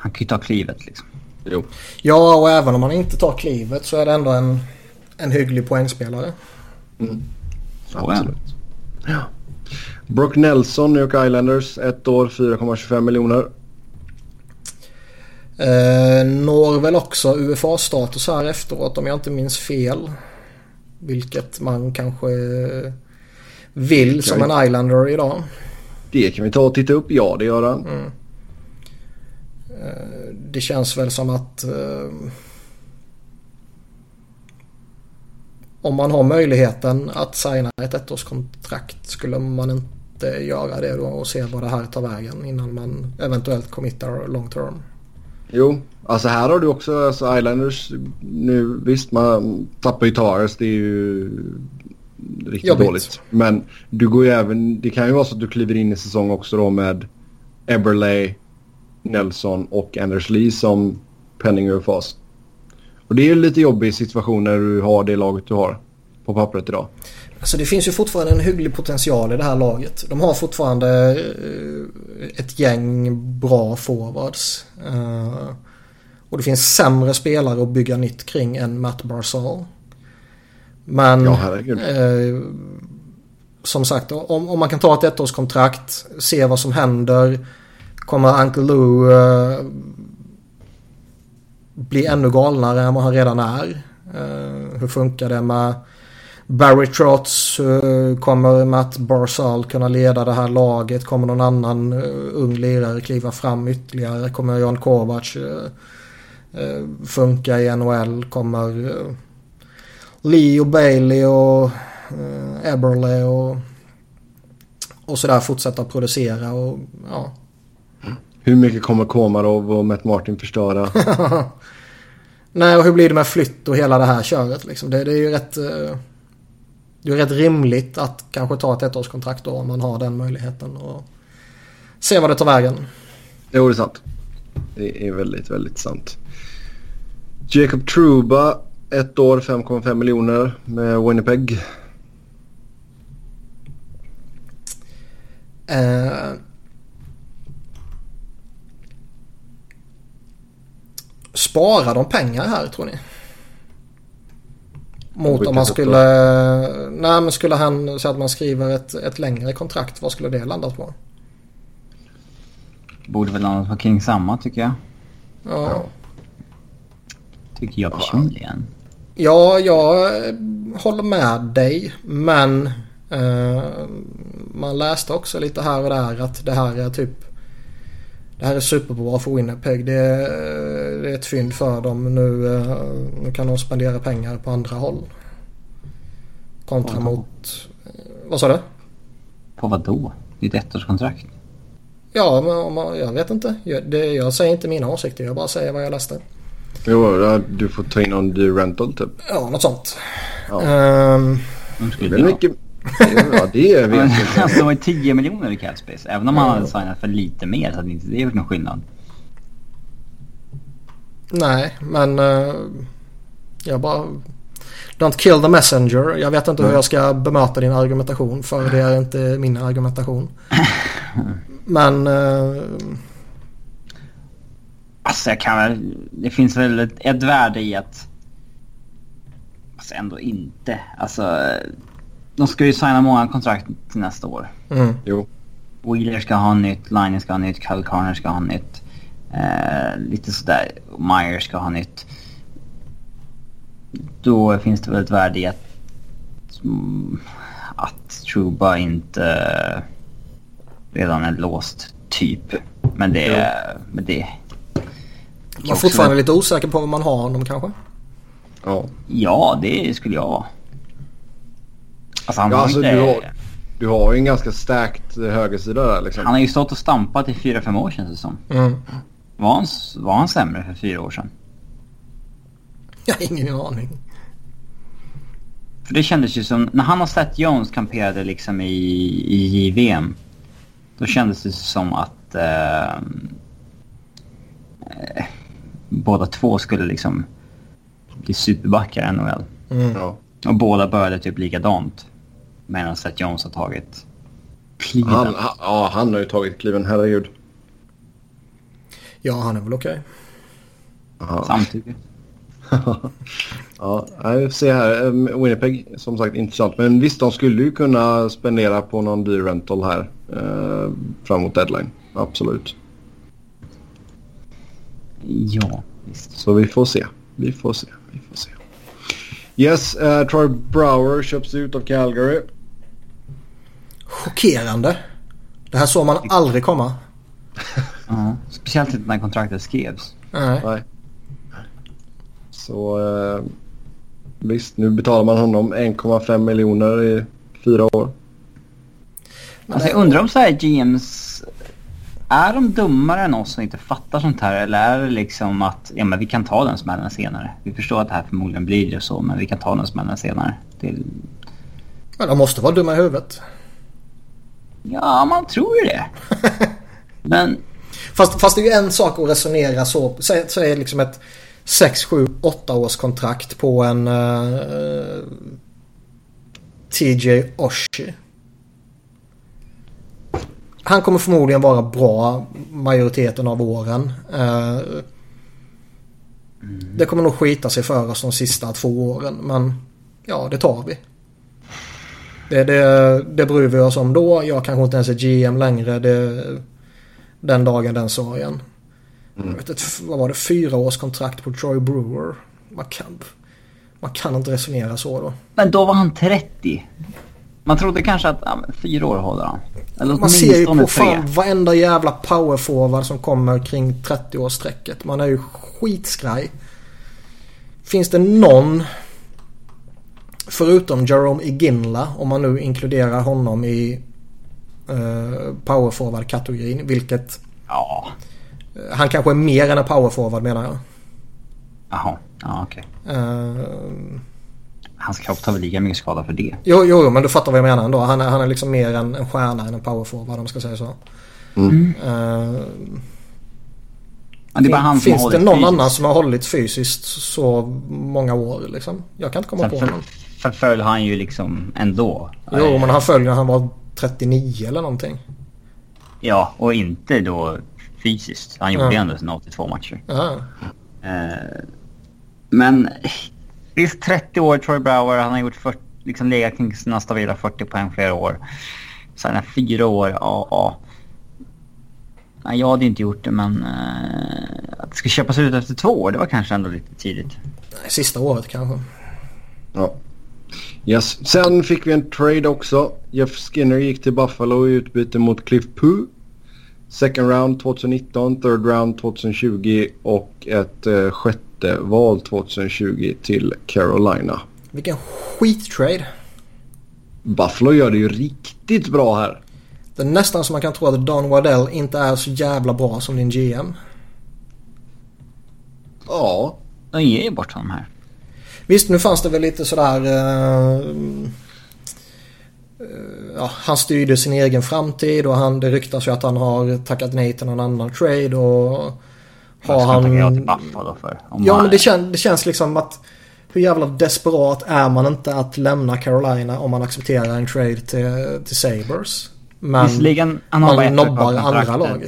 Han kan ju ta klivet liksom. Jo. Ja, och även om han inte tar klivet så är det ändå en, en hygglig poängspelare. Så är Absolut. Ja. Brock Nelson, New York Islanders. Ett år, 4,25 miljoner. Eh, når väl också UFA-status här efteråt om jag inte minns fel. Vilket man kanske vill som en Islander idag. Det kan vi ta och titta upp. Ja, det gör han. Eh, det känns väl som att eh, om man har möjligheten att signa ett ettårskontrakt skulle man inte göra det då och se vad det här tar vägen innan man eventuellt committar long term. Jo, alltså här har du också alltså Islanders nu. Visst, man tappar ju Tavares. Det är ju riktigt Jobbigt. dåligt. Men du går ju även, det kan ju vara så att du kliver in i säsong också då med Eberle, Nelson och Anders Lee som penning över fas. Och det är ju lite jobbig situation när du har det laget du har på pappret idag. Alltså det finns ju fortfarande en hygglig potential i det här laget. De har fortfarande eh, ett gäng bra forwards. Eh, Och det finns sämre spelare att bygga nytt kring än Matt Barzal. Men Ja, eh, som sagt, om, om man kan ta ett ettårskontrakt, se vad som händer. Kommer Uncle Lou uh, bli ännu galnare än vad han redan är? Uh, hur funkar det med Barry Trotz? Uh, kommer Matt Barzal kunna leda det här laget? Kommer någon annan ung lirare kliva fram ytterligare? Kommer Jan Kovacs funka i NHL? Kommer Lee och Bailey och eh, Eberle och, och sådär fortsätta producera och ja. Hur mycket kommer Komarov och Matt Martin förstöra? *laughs* Nej, och hur blir det med flytt och hela det här köret liksom? Det, det är ju rätt... Eh, det är rätt rimligt att kanske ta ett ettårskontrakt då om man har den möjligheten och se vad det tar vägen. Jo, det är sant. Det är väldigt, väldigt sant. Jacob Truba, ett år 5,5 miljoner med Winnipeg. Eh, sparar de pengar här tror ni? Mot om man skulle... Nej men skulle han säga att man skriver ett, ett längre kontrakt. Vad skulle det landat på? Borde väl landat på kring samma tycker jag. Ja. Tycker jag personligen. Ja, jag håller med dig. Men eh, man läste också lite här och där att det här är typ det här är superbra för Winnipeg. Det är, det är ett fynd för dem. Nu, eh, nu kan de spendera pengar på andra håll. Kontra mot... Vad sa du? På vad då? Ett ettårskontrakt. Ja, men jag vet inte. Jag, det, jag säger inte mina åsikter. Jag bara säger vad jag läste. Jo, du får ta in någon dyr rental typ. Ja, något sånt. Ja. Um, det är väl mycket... Ja, det vet jag Alltså, det var 10 miljoner i cap space. Även om han hade signat för lite mer så hade inte det gjort någon skillnad. Nej, men... Uh, jag bara... Don't kill the messenger. Jag vet inte hur jag ska bemöta din argumentation för det är inte min argumentation. *laughs* Men... Uh, Alltså jag kan väl... Det finns väl ett, ett värde i att... Alltså ändå inte. Alltså... De ska ju signa många kontrakt till nästa år. mm. Jo. Wheeler ska ha nytt, Line ska ha nytt, Kyle Carner ska ha nytt. Eh, lite sådär. Meyer ska ha nytt. Då finns det väl ett värde i att... Att Truba inte redan är låst, typ. Men det... Men det Man är fortfarande lite osäker på vad man har honom kanske. Ja. Ja, det skulle jag vara. Alltså han Ja, alltså, inte... du har- Du har ju en ganska starkt högersida där liksom. Han har ju stått och stampat i fyra fem år känns det som. Mm. Var han, var han sämre för fyra år sedan? Jag har ingen aning. För det kändes ju som, när han och Seth Jones kamperade liksom i, i JVM. Då kändes det som att eh, eh, båda två skulle liksom bli superbackar i NHL. Mm. Ja. Och båda började typ likadant. Medan Seth Jones har tagit kliven. Han, ha, ja, han har ju tagit kliven, herregud. Ja, han är väl okej. Ja. Samtidigt. *laughs* ja, jag ser här. eh, Winnipeg, som sagt intressant. Men visst, de skulle ju kunna spendera på någon dyr rental här. Eh, fram mot deadline. Absolut. Ja, visst. Så vi får se. Vi får se. Vi får se. Yes, eh, Troy Brower köps ut av Calgary. Chockerande. Det här såg man aldrig komma. *laughs* Ja, speciellt inte när kontraktet skrevs. Nej. Nej. Så eh, visst, nu betalar man honom 1,5 miljoner i fyra år. Alltså jag undrar om så här GMs... Är de dummare än oss som inte fattar sånt här? Eller är det liksom att ja, men vi kan ta den smällen senare? Vi förstår att det här förmodligen blir det så, men vi kan ta den smällen senare. Det, Men de måste vara dumma i huvudet. ja, man tror ju det. *laughs* Men Fast, fast det är ju en sak att resonera så. Säg det liksom ett 6, 7, 8 års kontrakt på en uh, TJ Oshie. Han kommer förmodligen vara bra majoriteten av åren. Eh, Det kommer nog skita sig för oss de sista två åren. Men ja, det tar vi. Det, det, det bryr vi oss om då. Jag kanske inte ens är GM längre. Det, den dagen, den sorgen. Mm. Jag vet inte, vad var det? Fyra års kontrakt på Troy Brewer. Man kan, man kan inte resonera så då. Men då var han 30. Man trodde kanske att ja, fyra år håller han. Eller man ser ju på fan varenda jävla powerforward som kommer kring 30-årsstrecket. Man är ju skitskraj. Finns det någon förutom Jerome Iginla om man nu inkluderar honom i uh, powerforward-kategorin vilket ja. Uh, han kanske är mer än en powerforward menar jag. Jaha, ja okej. Okay. Eh, Hans kropp tar väl lika mycket skada för det. Jo, jo, men du fattar vad jag menar ändå. Han är, han är liksom mer en, en stjärna än en powerforward om man ska säga så. Mm. Uh, det är bara han som finns det någon fysiskt. annan som har hållit fysiskt så många år liksom? Jag kan inte komma Sen på någon. Förföll han ju liksom ändå. Jo, men han föll när han var 39 eller någonting. Ja, och inte då fysiskt. Han gjorde ja. ändå sina 82 matcher. Ja. Uh, men Visst 30 år Troy Brower, han har gjort 40, liksom legat kring sina stabila 40 poäng flera år. Sen fyra år, ja, ja. Nej, jag hade inte gjort det men uh, att det ska köpas ut efter två år, det var kanske ändå lite tidigt. Sista året kanske. Ja. Yes. Sen fick vi en trade också. Jeff Skinner gick till Buffalo i utbyte mot Cliff Poo. Second round 2019, third round 2020 och ett eh, sjätte val 2020 till Carolina. Vilken skittrade. Buffalo gör det ju riktigt bra här. Det är nästan som man kan tro att Don Waddell inte är så jävla bra som din GM. Ja. De ger ju bort honom här. Visst, nu fanns det väl lite sådär... Uh, ja, han styrde sin egen framtid och han, det ryktas ju att han har tackat nej till någon annan trade och har han... Jag till Buffalo för. ja, men det, kän, det känns liksom att hur jävla desperat är man inte att lämna Carolina om man accepterar en trade till, till Sabres. Men Visserligen, han har man nobbar andra lag.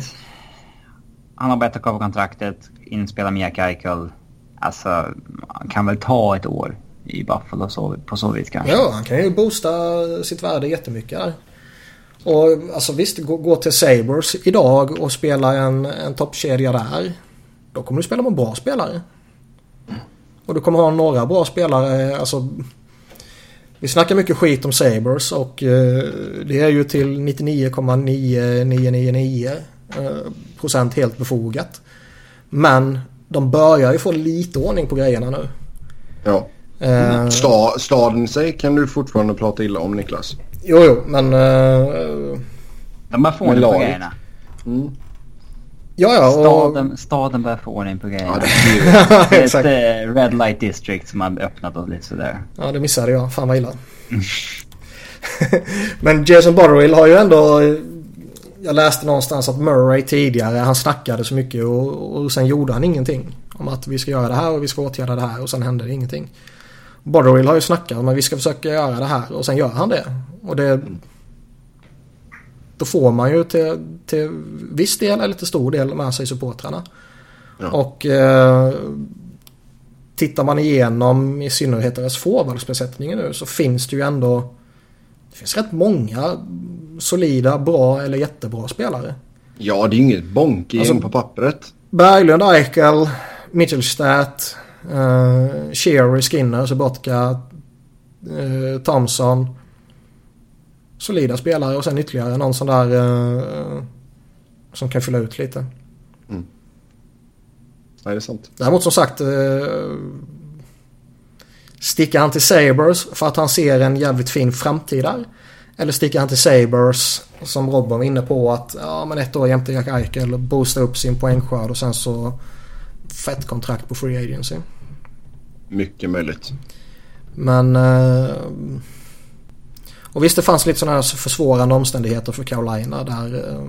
Han har bett av kontraktet, inspela Mia Keikel. Alltså, kan väl ta ett år i Buffalo så, på så vis kanske. Ja, han kan ju boosta sitt värde jättemycket där. Och alltså visst, gå, gå till Sabres idag och spela en, en toppkedja där. Då kommer du spela med bra spelare. Och du kommer ha några bra spelare. Alltså, vi snackar mycket skit om Sabres och eh, det är ju till 99,9999 eh, procent helt befogat. Men de börjar ju få lite ordning på grejerna nu. Ja. Eh, Sta, staden i sig kan du fortfarande prata illa om Niklas. Jo, jo, men... Eh, de börjar få ordning på grejerna. Mm. Ja, ja, och... staden, staden börjar få ordning på grejerna. Ja, det *laughs* är *laughs* ett uh, Red Light District som har öppnat och lite sådär. Ja, det missade jag. Fan vad illa. *laughs* Men Jason Botterill har ju ändå... Jag läste någonstans att Murray tidigare, han snackade så mycket och, och sen gjorde han ingenting. Om att vi ska göra det här och vi ska åtgärda det här och sen hände det ingenting. Botterill har ju snackat om att vi ska försöka göra det här och sen gör han det. Och det... Då får man ju till, till viss del eller till stor del med sig supportrarna. Ja. Och eh, tittar man igenom i synnerhet deras forwardsbesättningar nu så finns det ju ändå det finns rätt många solida, bra eller jättebra spelare. Ja, det är inget bonk alltså, på pappret. Berglund, Eichel, Mitchelstadt, uh, Shearer, Skinner, Subotka, uh, Thompson solida spelare och sen ytterligare någon sån där uh, som kan fylla ut lite. Mm. Nej, det är sant. Däremot som sagt uh, sticker han till Sabres för att han ser en jävligt fin framtid där? Eller sticker han till Sabres som Robin var inne på att ja men ett år jämte Jack Eichel boosta upp sin poängskörd och sen så fett kontrakt på Free Agency. Mycket möjligt. Men uh, och visst det fanns lite sådana här försvårande omständigheter för Carolina där. Eh,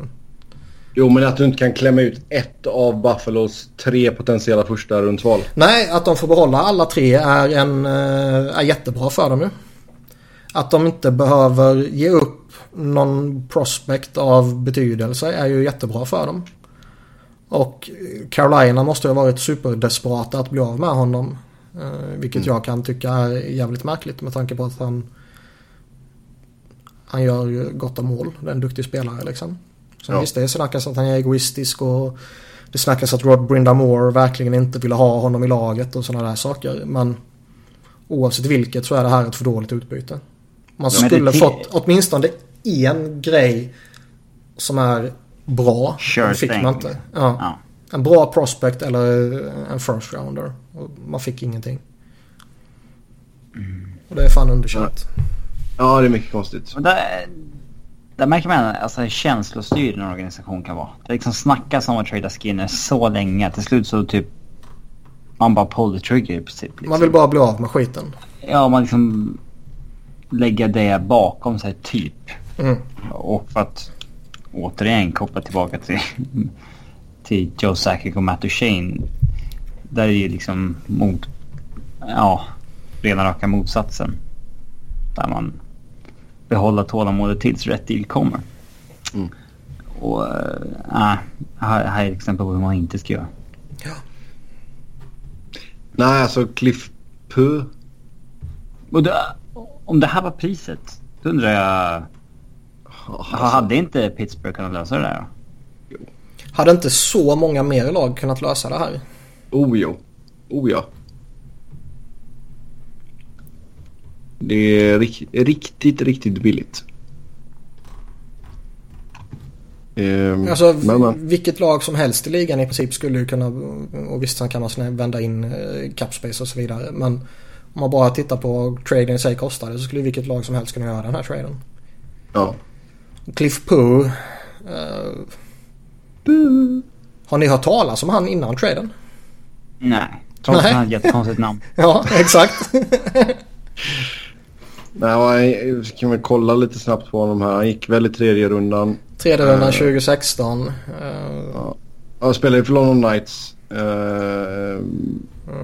jo men att du inte kan klämma ut ett av Buffalos tre potentiella första rundsval. Nej, att de får behålla alla tre är, en, eh, är jättebra för dem ju. Att de inte behöver ge upp någon prospect av betydelse är ju jättebra för dem. Och Carolina måste ha varit superdesperata att bli av med honom. Eh, vilket mm. jag kan tycka är jävligt märkligt med tanke på att han han gör ju gott om mål. Det är en duktig spelare liksom. Sen Ja. visst, det snackas att han är egoistisk och det snackas att Rod Brindamore verkligen inte ville ha honom i laget och sådana där saker. Men oavsett vilket så är det här ett för dåligt utbyte. Man det skulle ti- fått åtminstone en grej som är bra. Sure Det fick thing. man inte. Ja. Ja. En bra prospect eller en first rounder. Och man fick ingenting. Och det är fan underkänt. Ja, det är mycket konstigt. Och där, där märker man alltså, hur känslostyrd en organisation kan vara. Det liksom snackas om att trada Skinner så länge till slut så typ man bara pull the trigger i princip. Liksom. Man vill bara bli av med skiten. Ja, man liksom lägga det bakom sig typ. Mm. Och för att återigen koppla tillbaka till, till Joe Sakic och Matt Duchene. Där är ju liksom mot, ja, rena raka motsatsen. Där man behåller tålamodet tills rätt deal kommer. Mm. Och äh, här, här är exempel på hur man inte ska göra. Nej, alltså Cliff Puh. Om det här var priset, då undrar jag, Alltså, hade inte Pittsburgh kunnat lösa det där då? Hade inte så många mer lag kunnat lösa det här? Oh jo. Oh ja. Det är rik- riktigt, riktigt billigt. Ehm, Alltså men, men. vilket lag som helst i ligan i princip skulle ju kunna och visst sen kan man vända in eh, capspace och så vidare. Men om man bara tittar på vad traden i sig kostade så skulle vilket lag som helst kunna göra den här traden. Ja. Cliff Pooh. eh, har ni hört talas om han innan traden? Nej. Trots att han har ett jättekonstigt namn. *laughs* Ja, exakt. *laughs* Nej, jag kan väl kolla lite snabbt på honom här. Han gick väl i tredje rundan. Tredje rundan Eh. 2016. eh, Ja. Han spelade för London Knights. Uh,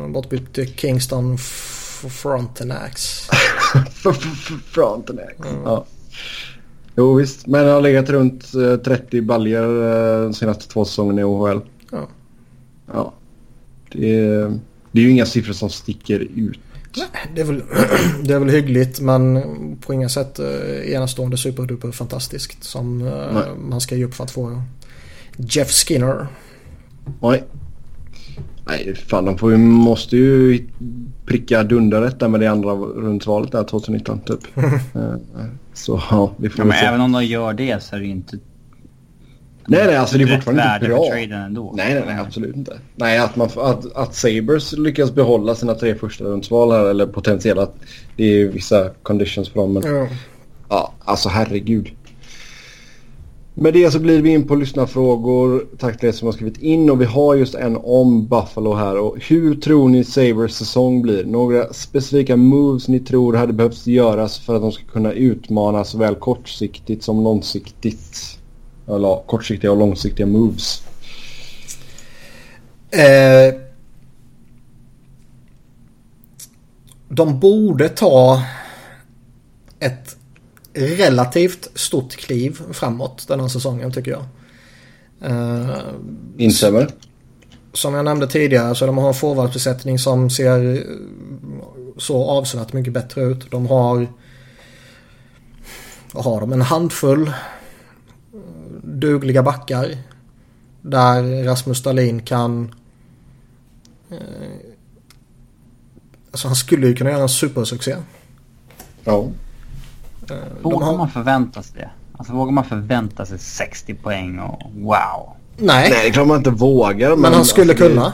bortbytt till Kingston F- Frontenacs. *laughs* Frontenac. Ja. Jo visst, men han har legat runt eh, 30 baljor eh, de senaste två säsongerna i OHL. Ja. Ja. Det är, det är ju inga siffror som sticker ut. Nej, det är, väl, *clears throat* det är väl hyggligt men på inga sätt uh, enastående superduper fantastiskt som eh, Nej. man ska ge upp för att få Jeff Skinner. Nej. Nej, fan de får ju, måste ju pricka dunderrätt där med det andra rundsvalet där 2019 typ. *laughs* Så ja, det får Ja, vi men se. även om de gör det så är det inte Nej, nej, alltså det är fortfarande inte bra. för ändå. Nej, nej, nej, absolut inte. Nej, att, man, att, att Sabres lyckas behålla sina tre första rundsval här eller potentiella. Det är ju vissa conditions för dem. Men Ja. ja, alltså herregud. Med det så blir vi in på lyssnarfrågor. Tack till er som har skrivit in och vi har just en om Buffalo här. Och hur tror ni Sabres säsong blir? Några specifika moves ni tror hade behövts göras för att de ska kunna utmana såväl kortsiktigt som långsiktigt? Eller kortsiktiga och långsiktiga moves. Eh, de borde ta ett relativt stort kliv framåt den här säsongen tycker jag. Eh, Instämmer. som jag nämnde tidigare så de har en forwardsbesättning som ser eh, så avsevärt mycket bättre ut. De har vad har de? En handfull eh, dugliga backar. Där Rasmus Dahlin kan eh, Alltså han skulle ju kunna göra en supersuccé. Ja. Eh, Vågar har, man förvänta sig det? Alltså vågar man förvänta sig 60 poäng och wow? nej, Nej, det är klart man inte vågar. Men, men han skulle alltså, det- kunna.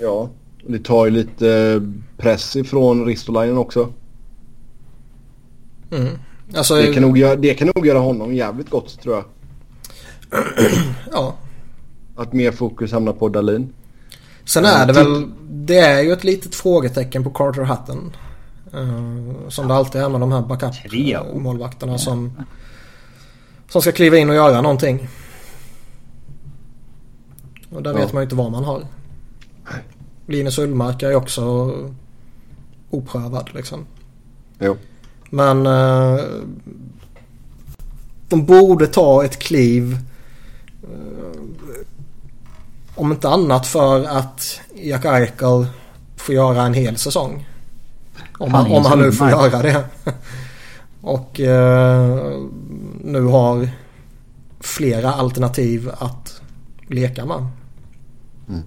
Ja. Det tar ju lite eh, press ifrån Ristolainen också. Mm. Alltså, Det kan, nog göra, det kan nog göra honom jävligt gott tror jag. *clears throat* ja. Att mer fokus hamnar på Dahlin. Sen är det väl, det är ju ett litet frågetecken på Carter Hutton. Eh, som det alltid är med de här backup-målvakterna som, som ska kliva in och göra någonting. Och där Ja. vet man ju inte vad man har. Linus Ullmark är ju också oprövad liksom. Jo. Men eh, de borde ta ett kliv. eh, om inte annat för att Jack Eichel får göra en hel säsong. Om, han, om han nu får göra det. *laughs* Och eh, nu har flera alternativ att leka med. Mm.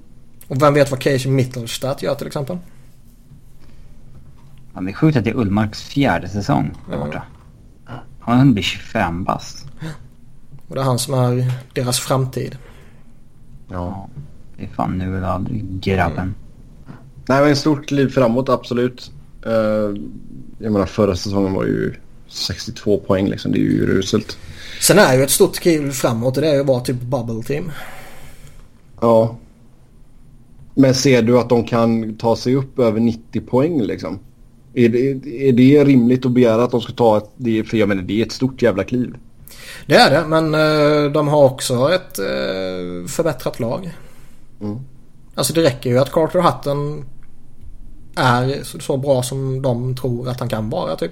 Och vem vet vad Casey Mittelstadt gör till exempel? Ja, det är sjukt att det är Ullmarks fjärde säsong där borta. Han blir 25 bast. Och det är han som är deras framtid. Ja. Det är fan nu eller aldrig, grabben. Nej, men en stort kliv framåt, absolut. Uh, jag menar, förra säsongen var ju 62 poäng liksom. Det är ju uruselt. Sen är ju ett stort kliv framåt och det är ju att vara typ bubble team. Ja. Men ser du att de kan ta sig upp över 90 poäng liksom? Är det, är det rimligt att begära att de ska ta ett... Det, för jag menar, det är ett stort jävla kliv. Det är det men eh, de har också ett eh, förbättrat lag. Mm. Alltså det räcker ju att Carter Hutton är så, så bra som de tror att han kan vara typ.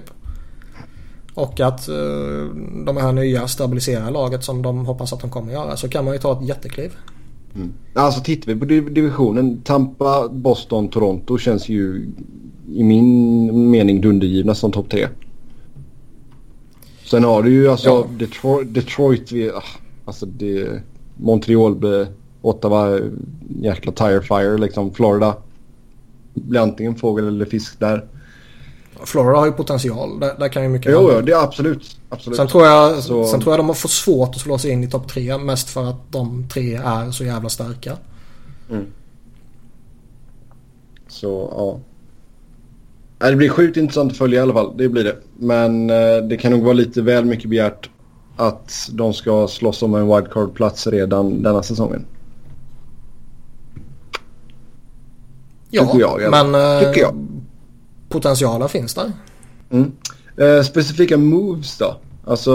Och att eh, de här nya stabiliserar laget som de hoppas att de kommer göra. Så kan man ju ta ett jättekliv. Mm. Alltså tittar vi på div- divisionen. Tampa, Boston, Toronto känns ju i min mening dundergivna som topp tre. Sen har du ju alltså Ja. Detroit, Detroit ah, alltså det, Montreal, Ottawa, jäkla tire fire liksom. Florida blir antingen fågel eller fisk där. Florida har ju potential. Där, där kan ju mycket Jo, jo, det är absolut. absolut. Sen tror, jag, Så- sen tror jag de har fått svårt att slå sig in i topp tre. Mest för att de tre är så jävla starka. Så ja. Nej, Det blir sjukt intressant att följa i alla fall. Det blir det. Men eh, det kan nog vara lite väl mycket begärt att de ska slåss om en wildcard-plats redan denna säsongen. Ja, jag men eh, jag. potentialen finns där. Mm. Eh, specifika moves då? Alltså,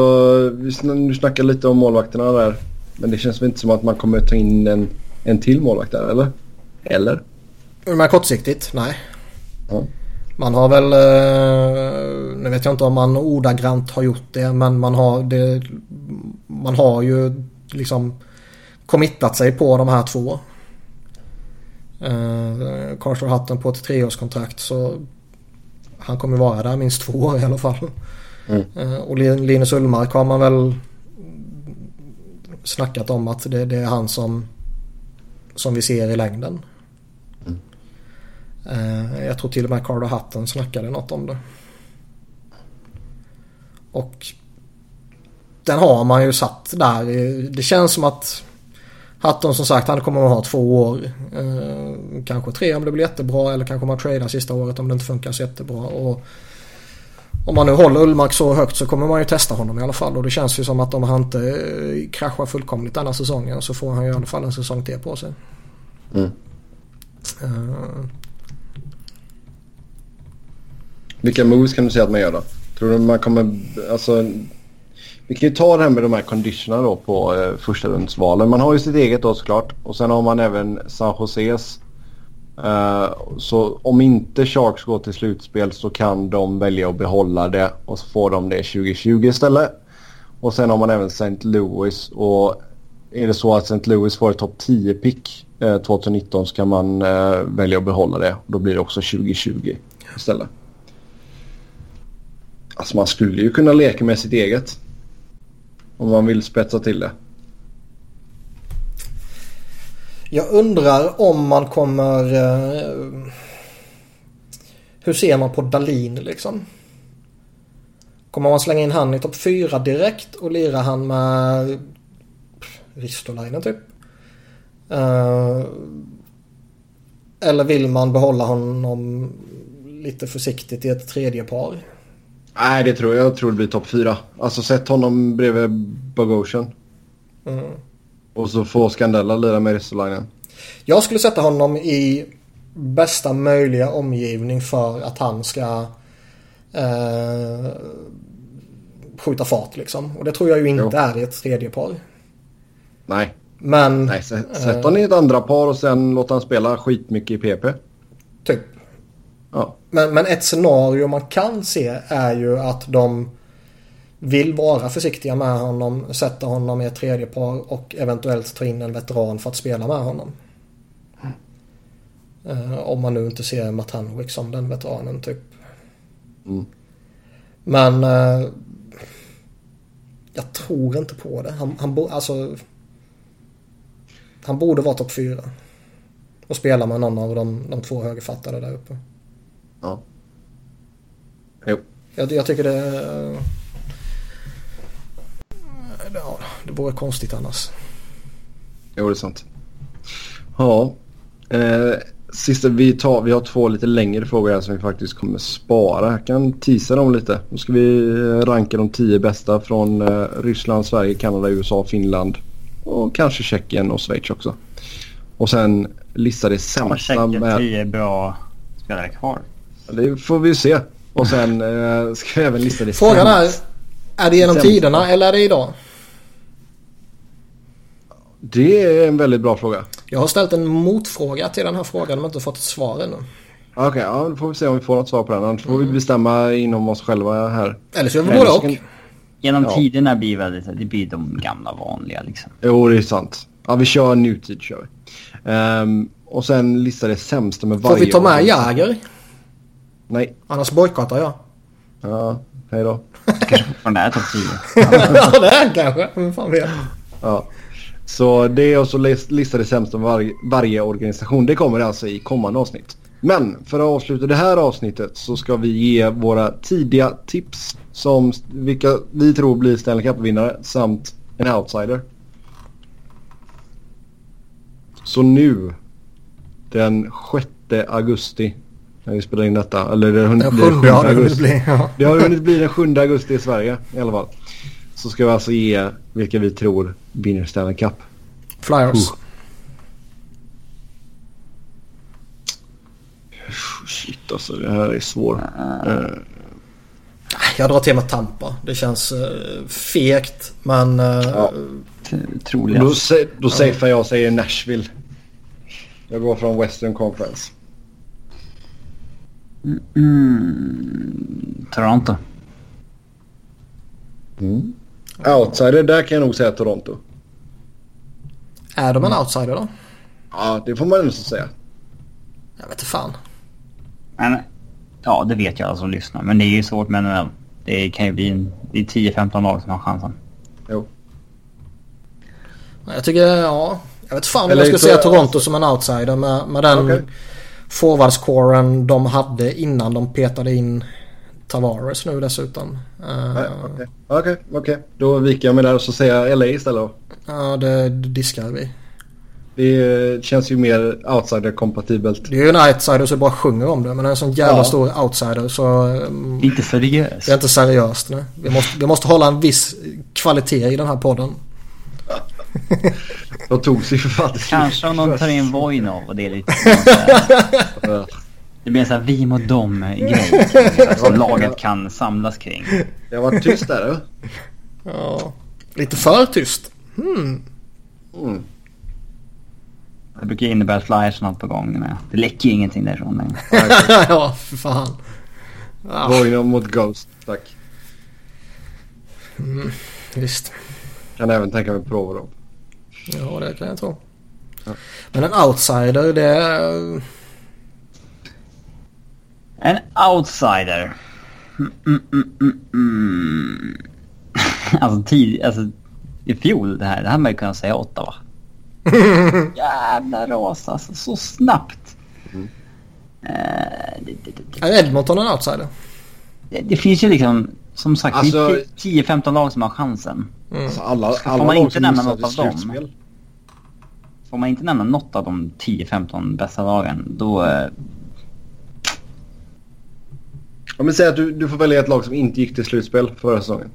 vi sn- snackar lite om målvakterna där. Men det känns väl inte som att man kommer ta in en, en till målvakt där, eller? Eller? Men kortsiktigt, nej. Ja. Man har väl, eh, nu vet jag inte om man ordagrant har gjort det, men man har, det, man har ju liksom committat sig på de här två. Uh, Carter Hutton på ett treårskontrakt så han kommer vara där minst två år i alla fall. Mm. Eh, och Lin- Linus Ullmark har man väl snackat om att det, det är han som, som vi ser i längden. Eh, Jag tror till och med Carter Hutton snackade något om det. Och den har man ju satt där. Det känns som att Hutton som sagt han kommer att ha två år. Eh, kanske tre om det blir jättebra eller kanske man tradar sista året om det inte funkar så jättebra. Och om man nu håller Ullmark så högt så kommer man ju testa honom i alla fall. Och det känns ju som att om han inte eh, kraschar fullkomligt denna säsongen så får han ju i alla fall en säsong till på sig. Mm. Eh, Vilka moves kan du säga att man gör då? Tror du man kommer... Alltså, vi kan ju ta det här med de här conditionerna då på eh, första rundsvalen. Man har ju sitt eget då såklart. Och sen har man även San Joses. Eh, så om inte Sharks går till slutspel så kan de välja att behålla det och så får de det 2020 istället. Och sen har man även St. Louis och är det så att St. Louis får ett topp 10 pick eh, 2019 så kan man eh, välja att behålla det. Då blir det också 2020 istället. Alltså man skulle ju kunna leka med sitt eget. Om man vill spetsa till det. Jag undrar om man kommer... Eh, hur ser man på Dalin liksom? Kommer man slänga in han i topp 4 direkt och lira han med Ristolainen typ? Eh, eller vill man behålla honom lite försiktigt i ett tredje par? Nej, det tror jag. Jag tror det blir topp 4. Alltså sätt honom bredvid Bogosian. Mm. Och så får Scandella lira med Ristolainen. Jag skulle sätta honom i bästa möjliga omgivning för att han ska eh, skjuta fart liksom. Och det tror jag ju inte Jo. är i ett tredje par. Nej, Men nej sätt, sätt honom i ett andra par och sen låt han spela skitmycket i PP. typ. Ja. Men, men ett scenario man kan se är ju att de vill vara försiktiga med honom, sätta honom i ett tredje par och eventuellt ta in en veteran för att spela med honom. Eh, om man nu inte ser Matanovic som den veteranen typ. Mm. Men eh, jag tror inte på det. Han, han, bo, alltså, han borde vara topp fyra. Och spela med någon av de, de två högerfattade där uppe. Ja. Jo. Jag, jag tycker det... eh, Ja, det vore konstigt annars. Jo, det är sant. Ja. Eh, sista, vi, tar, vi har två lite längre frågor här som vi faktiskt kommer spara. Jag kan teasa dem lite. Då ska vi eh, ranka de tio bästa från eh, Ryssland, Sverige, Kanada, USA, Finland och kanske Tjeckien och Schweiz också. Och sen lista det Ja, sämsta Tjeckien, med... tio bra spelare kvar. Det får vi se. Och sen eh, ska vi även lista det Frågan är, är det genom Sämsta. tiderna eller är det idag? Det är en väldigt bra fråga. Jag har ställt en motfråga till den här frågan men inte fått ett svar ännu. Okej, ja, då får vi se om vi får något svar på den. Annars får vi bestämma inom oss själva här. Eller så gör vi både och. Genom Ja. tiderna blir väldigt, det blir de gamla vanliga liksom. Jo, det är sant. Ja, vi kör nutid kör vi. Ehm, och sen lista det sämsta med varje Får vi ta med. Jäger? Nej. Annars bojkottar jag. Ja, hej då. Kanske fortfarande är topp 10. ja det är han kanske. Vem fan vet. Ja. Så det och så lis- lista det sämsta med varje, organisation. Det kommer alltså i kommande avsnitt. Men för att avsluta det här avsnittet så ska vi ge våra tidiga tips som vilka vi tror blir Stanley Cup-vinnare samt en outsider. Så nu den 6 augusti när vi spelar in detta. Eller det, Den det sjunde ja, det vill augusti. bli. Ja. Det har hunnit bli den 7 augusti i Sverige i alla fall. Så ska vi alltså ge vilka vi tror vinner Stanley Cup. Flyers. Uh. Shit alltså det här är svårt. Eh, Jag drar till med Tampa. Det känns uh, fegt men... Uh, Ja. Då Troligast. sä- då safear jag och säger Nashville. Jag går från Western Conference. Mm, Toronto. Outsider, där kan jag nog säga Toronto. Är de en outsider då? Ja, det får man ändå säga. Jag vet inte fan. Men, ja, det vet jag alla som lyssnar. Men det är ju svårt med NHL. Det kan ju bli en, det är 10-15 lag som har chansen. Jo. Jag tycker, ja. Jag vet fan om jag skulle säga Toronto som en outsider med, med den Okej. Forwardscoren de hade innan de petade in Tavares nu dessutom. Nej, Okej, okej. okej. Då viker jag mig där och så säger jag LA istället. Ja, det, det diskar vi. Det känns ju mer outsider-kompatibelt. Det är ju en outsider så jag bara sjunger om det. Men en sån jävla Ja. stor outsider så... mm, Det är inte seriöst. Det är inte seriöst nu. Vi måste, vi måste hålla en viss kvalitet i den här podden. *laughs* De tog sig för fan Kanske om de tar in Voinov och det är lite... *laughs* Det blir en sån här vi mot dem grej *laughs* som laget kan samlas kring. Det har varit tyst där. eller? Ja. Lite för tyst. Hmm. Mm. Det brukar innebära att Flyers har något på gång. Men det läcker ju ingenting därifrån längre. ja, för fan. Ja, Voinov mot Ghost, tack. visst. Kan även tänka mig Provorov. Ja, det kan jag tro. Ja. Men en outsider, det är... En outsider. Mm, mm, mm, mm, mm. *laughs* Alltså, tid, alltså i fjol det här, det hade man ju kunnat säga Ottawa. *laughs* Jävla ras alltså, så snabbt. Eh, det, det, det, Är Edmonton en outsider? det, det finns ju liksom, som sagt, Alltså- det är 10-15 lag som har chansen. Mm. Alltså alla, Får alla man lag inte nämna något av dem? Får man inte nämna något av de 10-15 bästa lagen, då... Eh, Om vi säger att du, du får välja ett lag som inte gick till slutspel förra säsongen.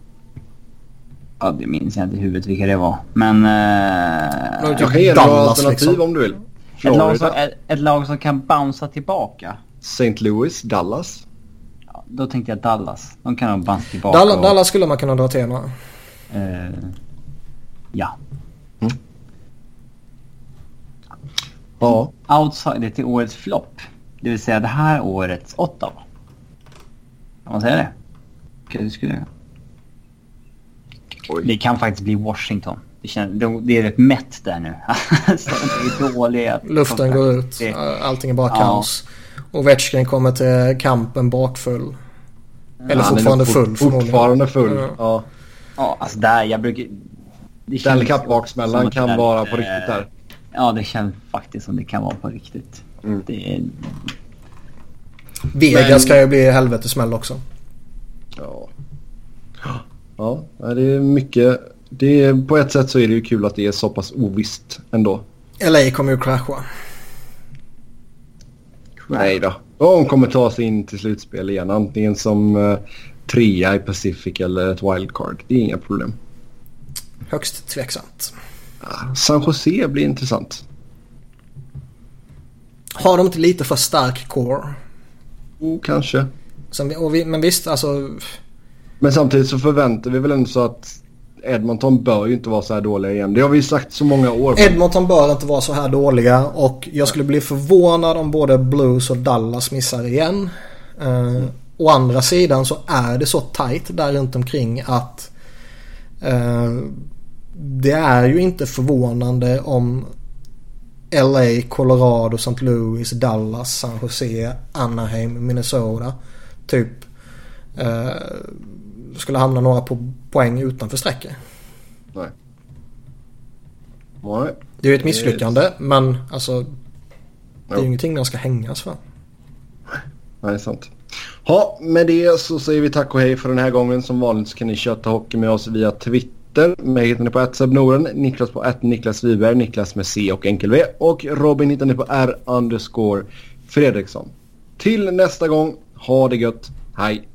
ja, det minns jag inte i huvudet vilka det var. Men... Eh, Typ Jag kan ge några alternativ liksom. om du vill. ett, lag som, ett, ett lag som kan bouncea tillbaka. St. Louis, Dallas. Ja, då tänkte jag Dallas. De kan nog bouncea tillbaka. Dallas, och- Dallas skulle man kunna dra till med. Eh, ja. Ja. Outsider till årets flopp. Det vill säga det här årets Ottawa. Kan man säga det? Okej, det skulle jag. Oj. Det kan faktiskt bli Washington. Det, känns, det, är rätt mätt där nu. *laughs* Så det är dåliga. Luften går ut. Det- Allting är bara Ja. kaos. Ovechkin kommer till kampen bakfull. Eller fortfarande full Fortfarande full, ja. ja. Ja, alltså där, jag brukar... Stanley Cup-baksmällan kan vara på riktigt där. Ja, det känns faktiskt som det kan vara på riktigt. Mm. Det är... Vegas Men... ska ju bli helvetesmäll också. Ja. Ja, det är mycket. Det är, på ett sätt så är det ju kul att det är så pass ovisst ändå. LA kommer ju krascha. Nej då. De kommer ta sig in till slutspel igen. Antingen som uh, trea i Pacific eller ett wildcard. Det är inga problem. Högst tveksamt. San Jose blir intressant. Har de inte lite för stark core? Oh, kanske. Vi, vi, men visst, alltså... Men samtidigt så förväntar vi väl ändå så att Edmonton bör ju inte vara så här dåliga igen. Det har vi ju sagt så många år. Edmonton bör inte vara så här dåliga och jag skulle bli förvånad om både Blues och Dallas missar igen. Uh, å andra sidan så är det så tight där runt omkring att uh, det är ju inte förvånande om LA, Colorado, St. Louis, Dallas, San Jose, Anaheim, Minnesota. Typ uh, skulle hamna några po poäng utanför strecket. Nej. Nej. Det är ju ett misslyckande det men alltså det är ju ingenting man ska hängas för. Nej, sant. Ja, med det så säger vi tack och hej för den här gången. Som vanligt så kan ni köta hockey med oss via Twitter. Mig hittar ni på @sebnoren, Niklas på att Niklas Wiberg, Niklas med C och enkel V och Robin hittar ni på R underscore Fredriksson. Till nästa gång, ha det gött, hej!